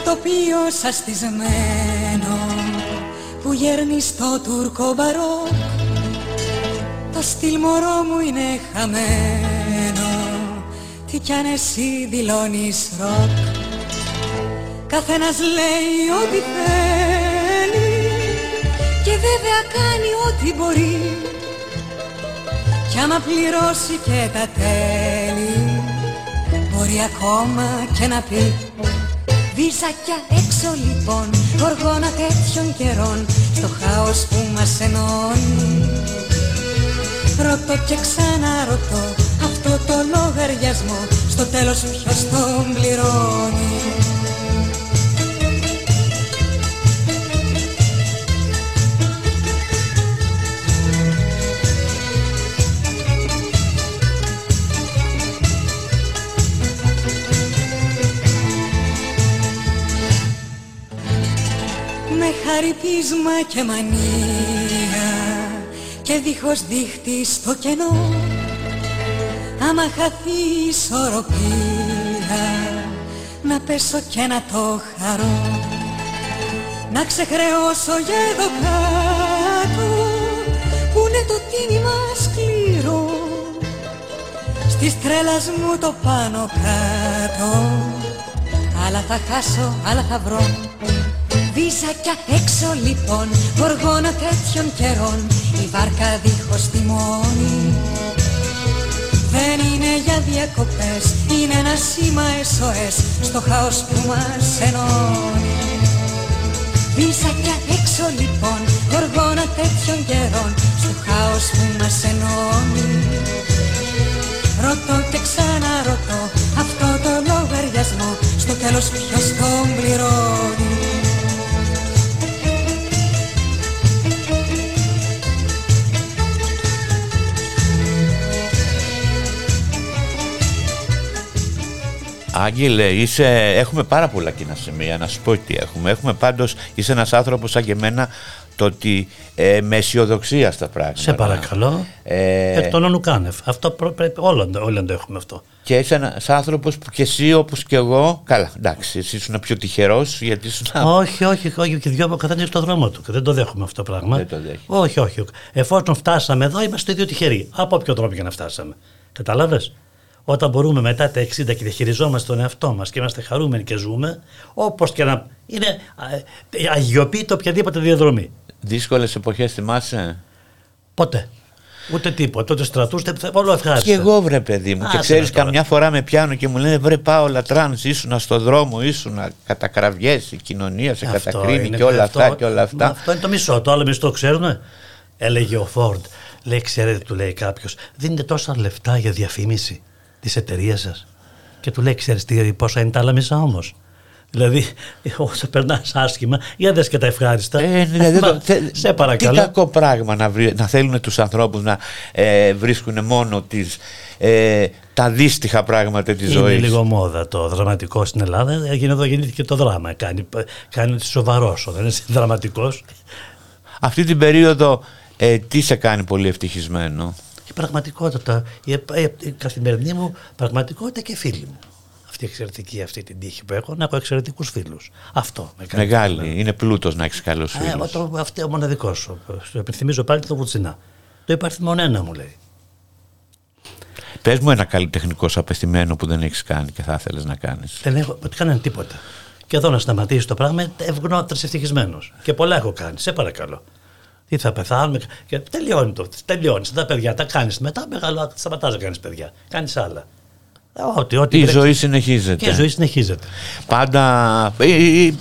ένα τοπίο σαστισμένο που γέρνει στο τουρκο μπαρόκ. Το στυλ μωρό μου είναι χαμένο Τι κι αν εσύ δηλώνεις ροκ. Καθένας λέει ό,τι θέλει Και βέβαια κάνει ό,τι μπορεί. Κι άμα πληρώσει και τα τέλη Μπορεί ακόμα και να πει Βίζακια έξω λοιπόν Γοργόνα τέτοιων καιρών Στο χάος που μας ενώνει. Ρωτώ και ξαναρωτώ αυτό το λογαριασμό Στο τέλος ποιος τον πληρώνει Με χαριτίσμα και μανία και δίχως δίχτυ στο κενό. Άμα χαθείς η ισορροπία να πέσω και να το χαρώ. Να ξεχρεώσω για εδώ κάτω που είναι το τίμημα σκληρό. Στις τρέλας μου το πάνω κάτω άλλα θα χάσω, άλλα θα βρω Βίζακια έξω λοιπόν, γοργόνα τέτοιων καιρών Η βάρκα δίχως τιμόνι Δεν είναι για διακοπές, είναι ένα σήμα SOS Στο χάος που μας ενώνει. Βίζακια έξω λοιπόν, γοργόνα τέτοιων καιρών Στο χάος που μας ενώνει. Ρωτώ και ξαναρωτώ αυτό το λογαριασμό Στο τέλος ποιος τον πληρώνει Άγγελε, είσαι, έχουμε πάρα πολλά κοινά σημεία, να σου πω τι έχουμε. Έχουμε πάντως, είσαι ένας άνθρωπος σαν και εμένα, το ότι ε, με αισιοδοξία στα πράγματα. Σε παρακαλώ. Ε, Εκ των ονουκάνευ. Αυτό προ- πρέπει όλοι, όλοι να το έχουμε αυτό. και είσαι ένας άνθρωπος που και εσύ όπως και εγώ, καλά, εντάξει, εσύ ήσουν πιο τυχερός γιατί ήσουν... όχι, όχι, όχι. Και δυο μου καθένα στο δρόμο του. Και δεν το δέχομαι αυτό το πράγμα. Δεν το δέχεσαι. Όχι, όχι. Εφόσον φτάσαμε εδώ, είμαστε δύο τυχεροί. Από όποιο τρόπο και να φτάσαμε. Κατάλαβε. Όταν μπορούμε μετά τα 60 και διαχειριζόμαστε τον εαυτό μας και είμαστε χαρούμενοι και ζούμε, όπως και να. είναι ε, αγιοποιείται οποιαδήποτε διαδρομή. Δύσκολες εποχές θυμάσαι; Ποτέ. Ούτε τίποτα. Ούτε στρατού, ούτε όλο ευχάριστα. Και εγώ βρε παιδί μου. και Άσε ξέρεις, με τώρα. καμιά φορά με πιάνουν και μου λένε βρε Πάολα Τρανς, ήσουνα στο δρόμο, ήσουνα κατά κραυγές, η κοινωνία σε Αυτό κατακρίνει είναι και όλα αυτό. αυτά και όλα αυτά. Μα Αυτό είναι το μισό. Το άλλο μισό το ξέρουμε. Έλεγε ο Φόρντ. Λέει, ξέρετε, του λέει κάποιος, δίνετε τόσα λεφτά για διαφήμιση της εταιρείας σας. Και του λέει, ξέρεις τι, πόσα είναι τα άλλα μισά όμως. Δηλαδή, όσο περνάς άσχημα, για δες και τα ευχάριστα. Ε, ναι, δεν Μα, το- θε- σε παρακαλώ. Τι κακό πράγμα να, βρει- να θέλουν τους ανθρώπους να ε, βρίσκουν μόνο τις, ε, τα δύστιχα πράγματα της Είναι ζωής. λίγο μόδα το δραματικό στην Ελλάδα. Έγινε εδώ γεννήθηκε το δράμα. Κάνει, κάνει ότι σοβαρός. Δεν είναι δραματικός. Αυτή την περίοδο ε, τι σε κάνει πολύ ευτυχισμένο; Η πραγματικότητα, η, επ- η, η καθημερινή μου πραγματικότητα και φίλοι μου. Αυτή η εξαιρετική αυτή την τύχη που έχω, να έχω εξαιρετικούς φίλους. Αυτό με κάνει. Μεγάλη, είναι πλούτος να έχεις καλούς Ε, φίλους. το, αυτό ο μοναδικός. Το επιθυμίζω πάλι το Βουτσινά. Το υπάρχει μόνο ένα μου λέει. Πες μου ένα καλλιτεχνικό σου απαισθημένο που δεν έχεις κάνει και θα ήθελες να κάνεις. Δεν έχω κανένα τίποτα. Και εδώ να σταματήσει το πράγμα, ευγνώμητρα ευτυχισμένο. Και πολλά έχω κάνει. Σε παρακαλώ. Τι θα πεθάνουμε; Και τελειώνει το. Τελειώνεις. Τα παιδιά τα κάνεις μετά. Μεγαλώ. Σταματάς να κάνεις παιδιά. Κάνεις άλλα. Ε, Ό,τι, ό,τι Η βρέξει. ζωή συνεχίζεται. Και η ζωή συνεχίζεται. Πάντα. ε, ε, ε,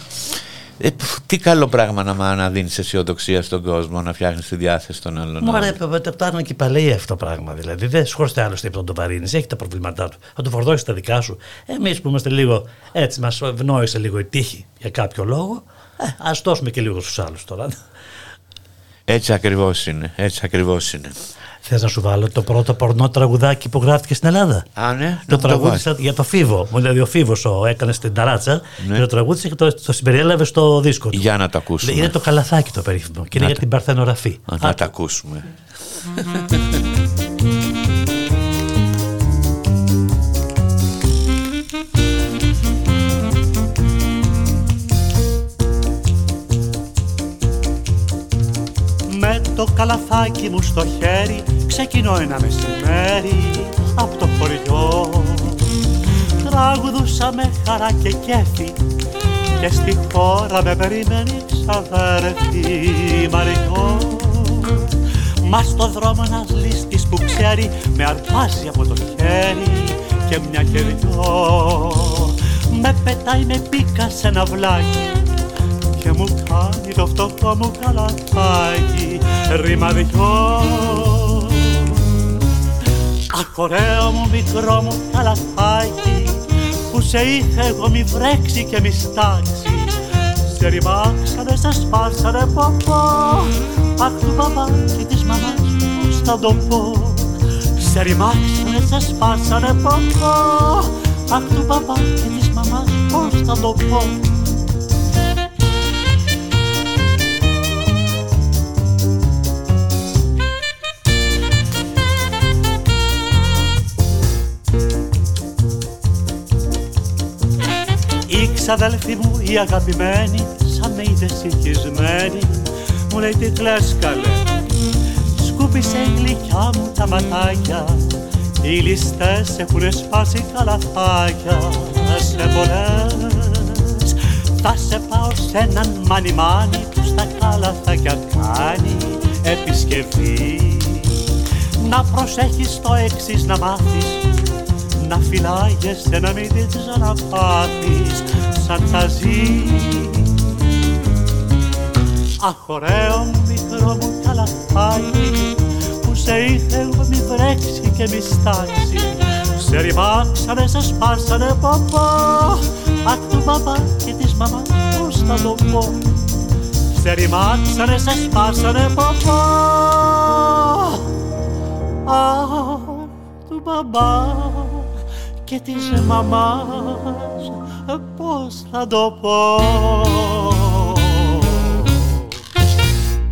ε, πφ, τι καλό πράγμα να, να δίνεις αισιοδοξία στον κόσμο, να φτιάχνεις τη διάθεση των άλλων. Μου αρέσει το φτάνουν και παλαιοί αυτό το πράγμα. Δηλαδή δεν σχόλαστε άλλο τίποτα να τον βαρύνει. Έχει τα προβλήματά του. Θα του φορδώσει τα δικά σου. Εμείς που είμαστε λίγο έτσι, μας ευνόησε λίγο η τύχη για κάποιο λόγο. Ε, Α δώσουμε και λίγο στους άλλους τώρα. Έτσι ακριβώς είναι. Έτσι ακριβώς είναι. Θες να σου βάλω το πρώτο πορνό τραγουδάκι που γράφτηκε στην Ελλάδα; Α, ναι. Το τραγούδισα για το Φίβο. Μου λέει ο Φίβος έκανε στην ταράτσα ναι. και το τραγούδισε και το, το συμπεριέλαβε στο δίσκο του. Για να το ακούσουμε. Είναι το καλαθάκι το περίφημο και είναι για την Παρθενογραφή. Να, να το ακούσουμε. Με το καλαθάκι μου στο χέρι. Ξεκινώ ένα μεσημέρι από το χωριό. Τραγουδούσα με χαρά και κέφι και στη χώρα με περιμένει ξαδέρφη Μαριό Μα στο δρόμο ένας λίστης που ξέρει με αρπάζει από το χέρι και μια και δυο με πετάει με πίκα σε ένα βλάκι και μου κάνει το φτωχό μου καλαθάκι ρήμα δυο. Αχ ωραίο μου μικρό μου καλαθάκι που σε είχε εγώ μη βρέξει και μη στάξει. Σε ρημάξανε, σε σπάσανε πω πω Αχ του μπαμπά και της μαμάς πώς θα το πω. Σε ρημάξανε, σε σπάσανε πω πω Αχ του μπαμπά και της μαμάς πώς θα το πω ξαδέλφη μου η αγαπημένη σαν με είδες συγχυσμένη μου λέει τι κλαις καλέ σκούπισε η γλυκιά μου τα ματάκια οι ληστές έχουν σπάσει καλαθάκια σε πολλές θα σε πάω σε έναν μάνι μάνι που στα καλαθάκια κάνει επισκευή. Να προσέχεις το εξής να μάθεις να φυλάγεσαι να μην την ξαναπάθεις σαν τα ζει. Αχ ωραίο μου μικρό μου καλαθάκι που σε είχε μη βρέξει και μη στάξει. Σε ρημάξανε, σε σπάσανε παπά Αχ του μπαμπά και της μαμάς πώς θα το πω. Σε ρημάξανε, σε σπάσανε παπά Αχ του μπαμπά και της μαμάς πώς θα το πω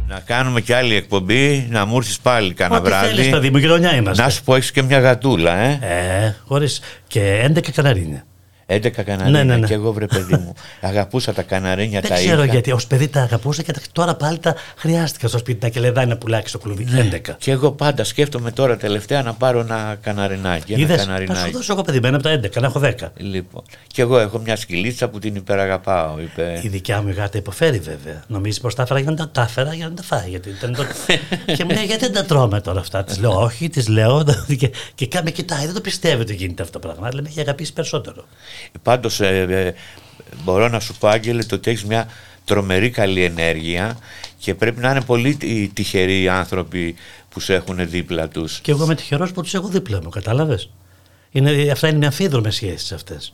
να κάνουμε και άλλη εκπομπή, να μου έρθεις πάλι κανένα βράδυ. Θέλεις, παιδί μου, γειτονιά είμαστε. Να σου πω, έχεις και μια γατούλα, ε. Ε, χωρίς και 11 καναρίνια. 11 καναρίνια ναι, ναι, ναι. και εγώ βρε παιδί μου. Αγαπούσα τα καναρίνια Δεν τα ξέρω είχα. γιατί ως παιδί τα αγαπούσα και τώρα πάλι τα χρειάστηκα στο σπίτι τα κελεδάει ένα πουλάκι στο κλουβί. Ναι. 11. Και εγώ πάντα σκέφτομαι τώρα τελευταία να πάρω ένα καναρινάκι. Ένα Είδες, καναρινάκι. Θα σου δώσω εγώ παιδί από τα 11, να έχω 10. Λοιπόν. Και εγώ έχω μια σκυλίτσα που την υπεραγαπάω. Είπε. Η δικιά μου γάτα υποφέρει βέβαια. Νομίζεις πως τα έφερα για να τα, τα έφερα για να τα φάει. Γιατί ήταν το... και μου λέει γιατί δεν τα τρώμε τώρα αυτά; Της λέω όχι, της λέω και, και κάμε κοιτάει. Δεν το πιστεύει ότι γίνεται αυτό το πράγμα. Αλλά με έχει αγαπήσει περισσότερο. Πάντως ε, μπορώ να σου πω Άγγελε το ότι έχεις μια τρομερή καλή ενέργεια και πρέπει να είναι πολύ τυχεροί οι άνθρωποι που σε έχουν δίπλα τους. Και εγώ είμαι τυχερός που τους έχω δίπλα μου, κατάλαβες; Είναι, αυτά είναι αμφίδρομες σχέσεις αυτές.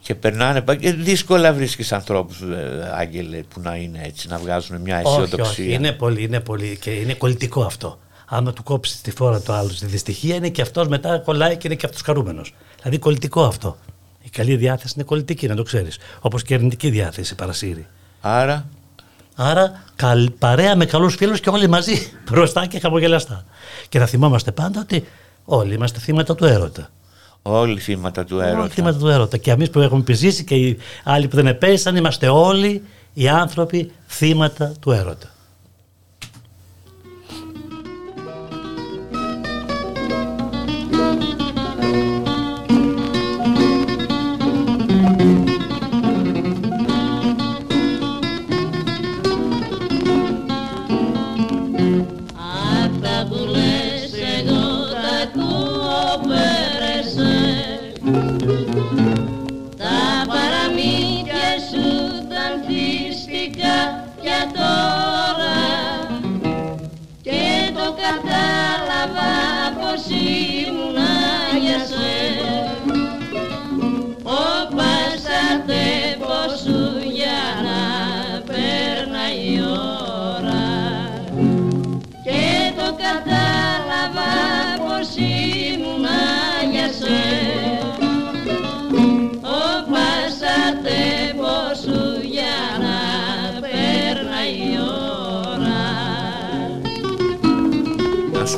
Και περνάνε. Ε, δύσκολα βρίσκεις ανθρώπους, ε, Άγγελε, που να είναι έτσι, να βγάζουν μια αισιοδοξία. Όχι, όχι. Είναι πολύ, είναι πολύ και είναι κολλητικό αυτό. Άμα του κόψεις τη φόρα του άλλου στη δυστυχία, είναι και αυτός μετά κολλάει και είναι και αυτός χαρούμενος. Δηλαδή κολλητικό αυτό. Η καλή διάθεση είναι κολλητική, να το ξέρεις. Όπως και η αρνητική διάθεση παρασύρει. Άρα; Άρα καλ, παρέα με καλούς φίλους και όλοι μαζί μπροστά και χαμογελαστά. Και θα θυμόμαστε πάντα ότι όλοι είμαστε θύματα του έρωτα. Όλοι θύματα του έρωτα. Όλοι θύματα του έρωτα. Και εμείς που έχουμε επιζήσει και οι άλλοι που δεν επέζησαν, είμαστε όλοι οι άνθρωποι θύματα του έρωτα.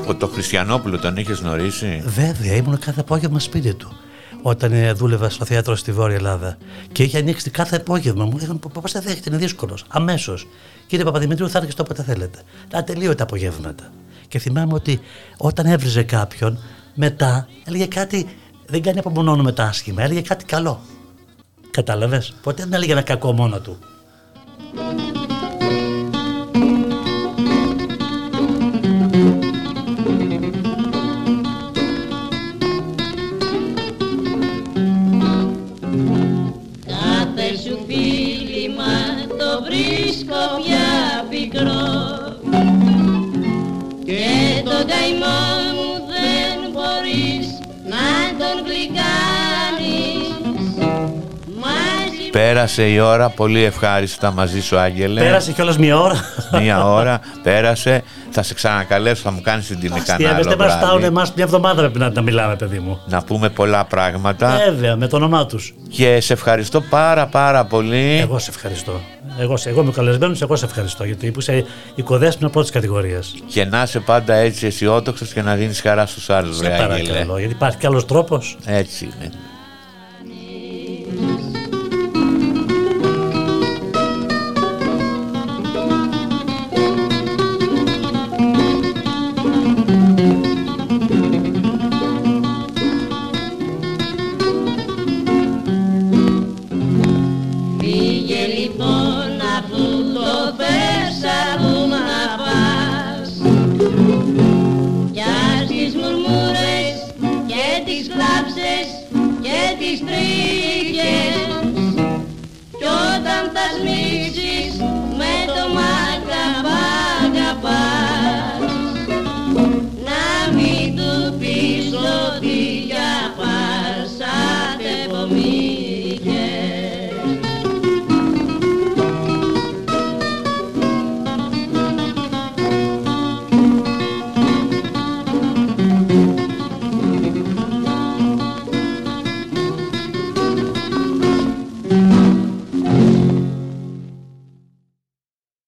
Σου πω, το Χριστιανόπουλο τον είχες γνωρίσει; Βέβαια, ήμουν κάθε απόγευμα σπίτι του. Όταν ε, δούλευα στο θέατρο στη Βόρεια Ελλάδα. Και είχε ανοίξει κάθε απόγευμα. Μου λέγανε Πώ θα δέχεται, είναι δύσκολος. Αμέσως. Κύριε Παπαδημητρίου, θα έρχεστε όποτε θέλετε. Τα τελείωτα απογεύματα. Και θυμάμαι ότι όταν έβριζε κάποιον, μετά έλεγε κάτι. Δεν κάνει από μόνο με τα άσχημα, έλεγε κάτι καλό. Κατάλαβες; Ποτέ δεν έλεγε ένα κακό μόνο του. Βρίσκω πια πικρό και το καημό μου δεν μπορείς να τον γλυκάνεις Μαζί Πέρασε η ώρα πολύ ευχάριστα μαζί σου, Άγγελε. Πέρασε κιόλας μία ώρα. Μία ώρα, πέρασε. Θα σε ξανακαλέσω, θα μου κάνεις την τιμή κανένα Αστεία, άλλο δεν μα φτάουν βράδυ. εμάς μια εβδομάδα πρέπει να, να μιλάμε, παιδί μου. Να πούμε πολλά πράγματα. Βέβαια, με το όνομά τους. Και σε ευχαριστώ πάρα πάρα πολύ. Εγώ σε ευχαριστώ. Εγώ, σε- εγώ είμαι καλεσμένος, εγώ σε ευχαριστώ. Γιατί που είσαι οικοδέσποινα πρώτης κατηγορίας. Και να είσαι πάντα έτσι αισιόδοξος και να δίνεις χαρά στους άλλους, Σε βρε Άγγελε. παρακαλώ, γιατί υπάρχει κι άλλος τρόπος. Έτσι είναι. Κι όταν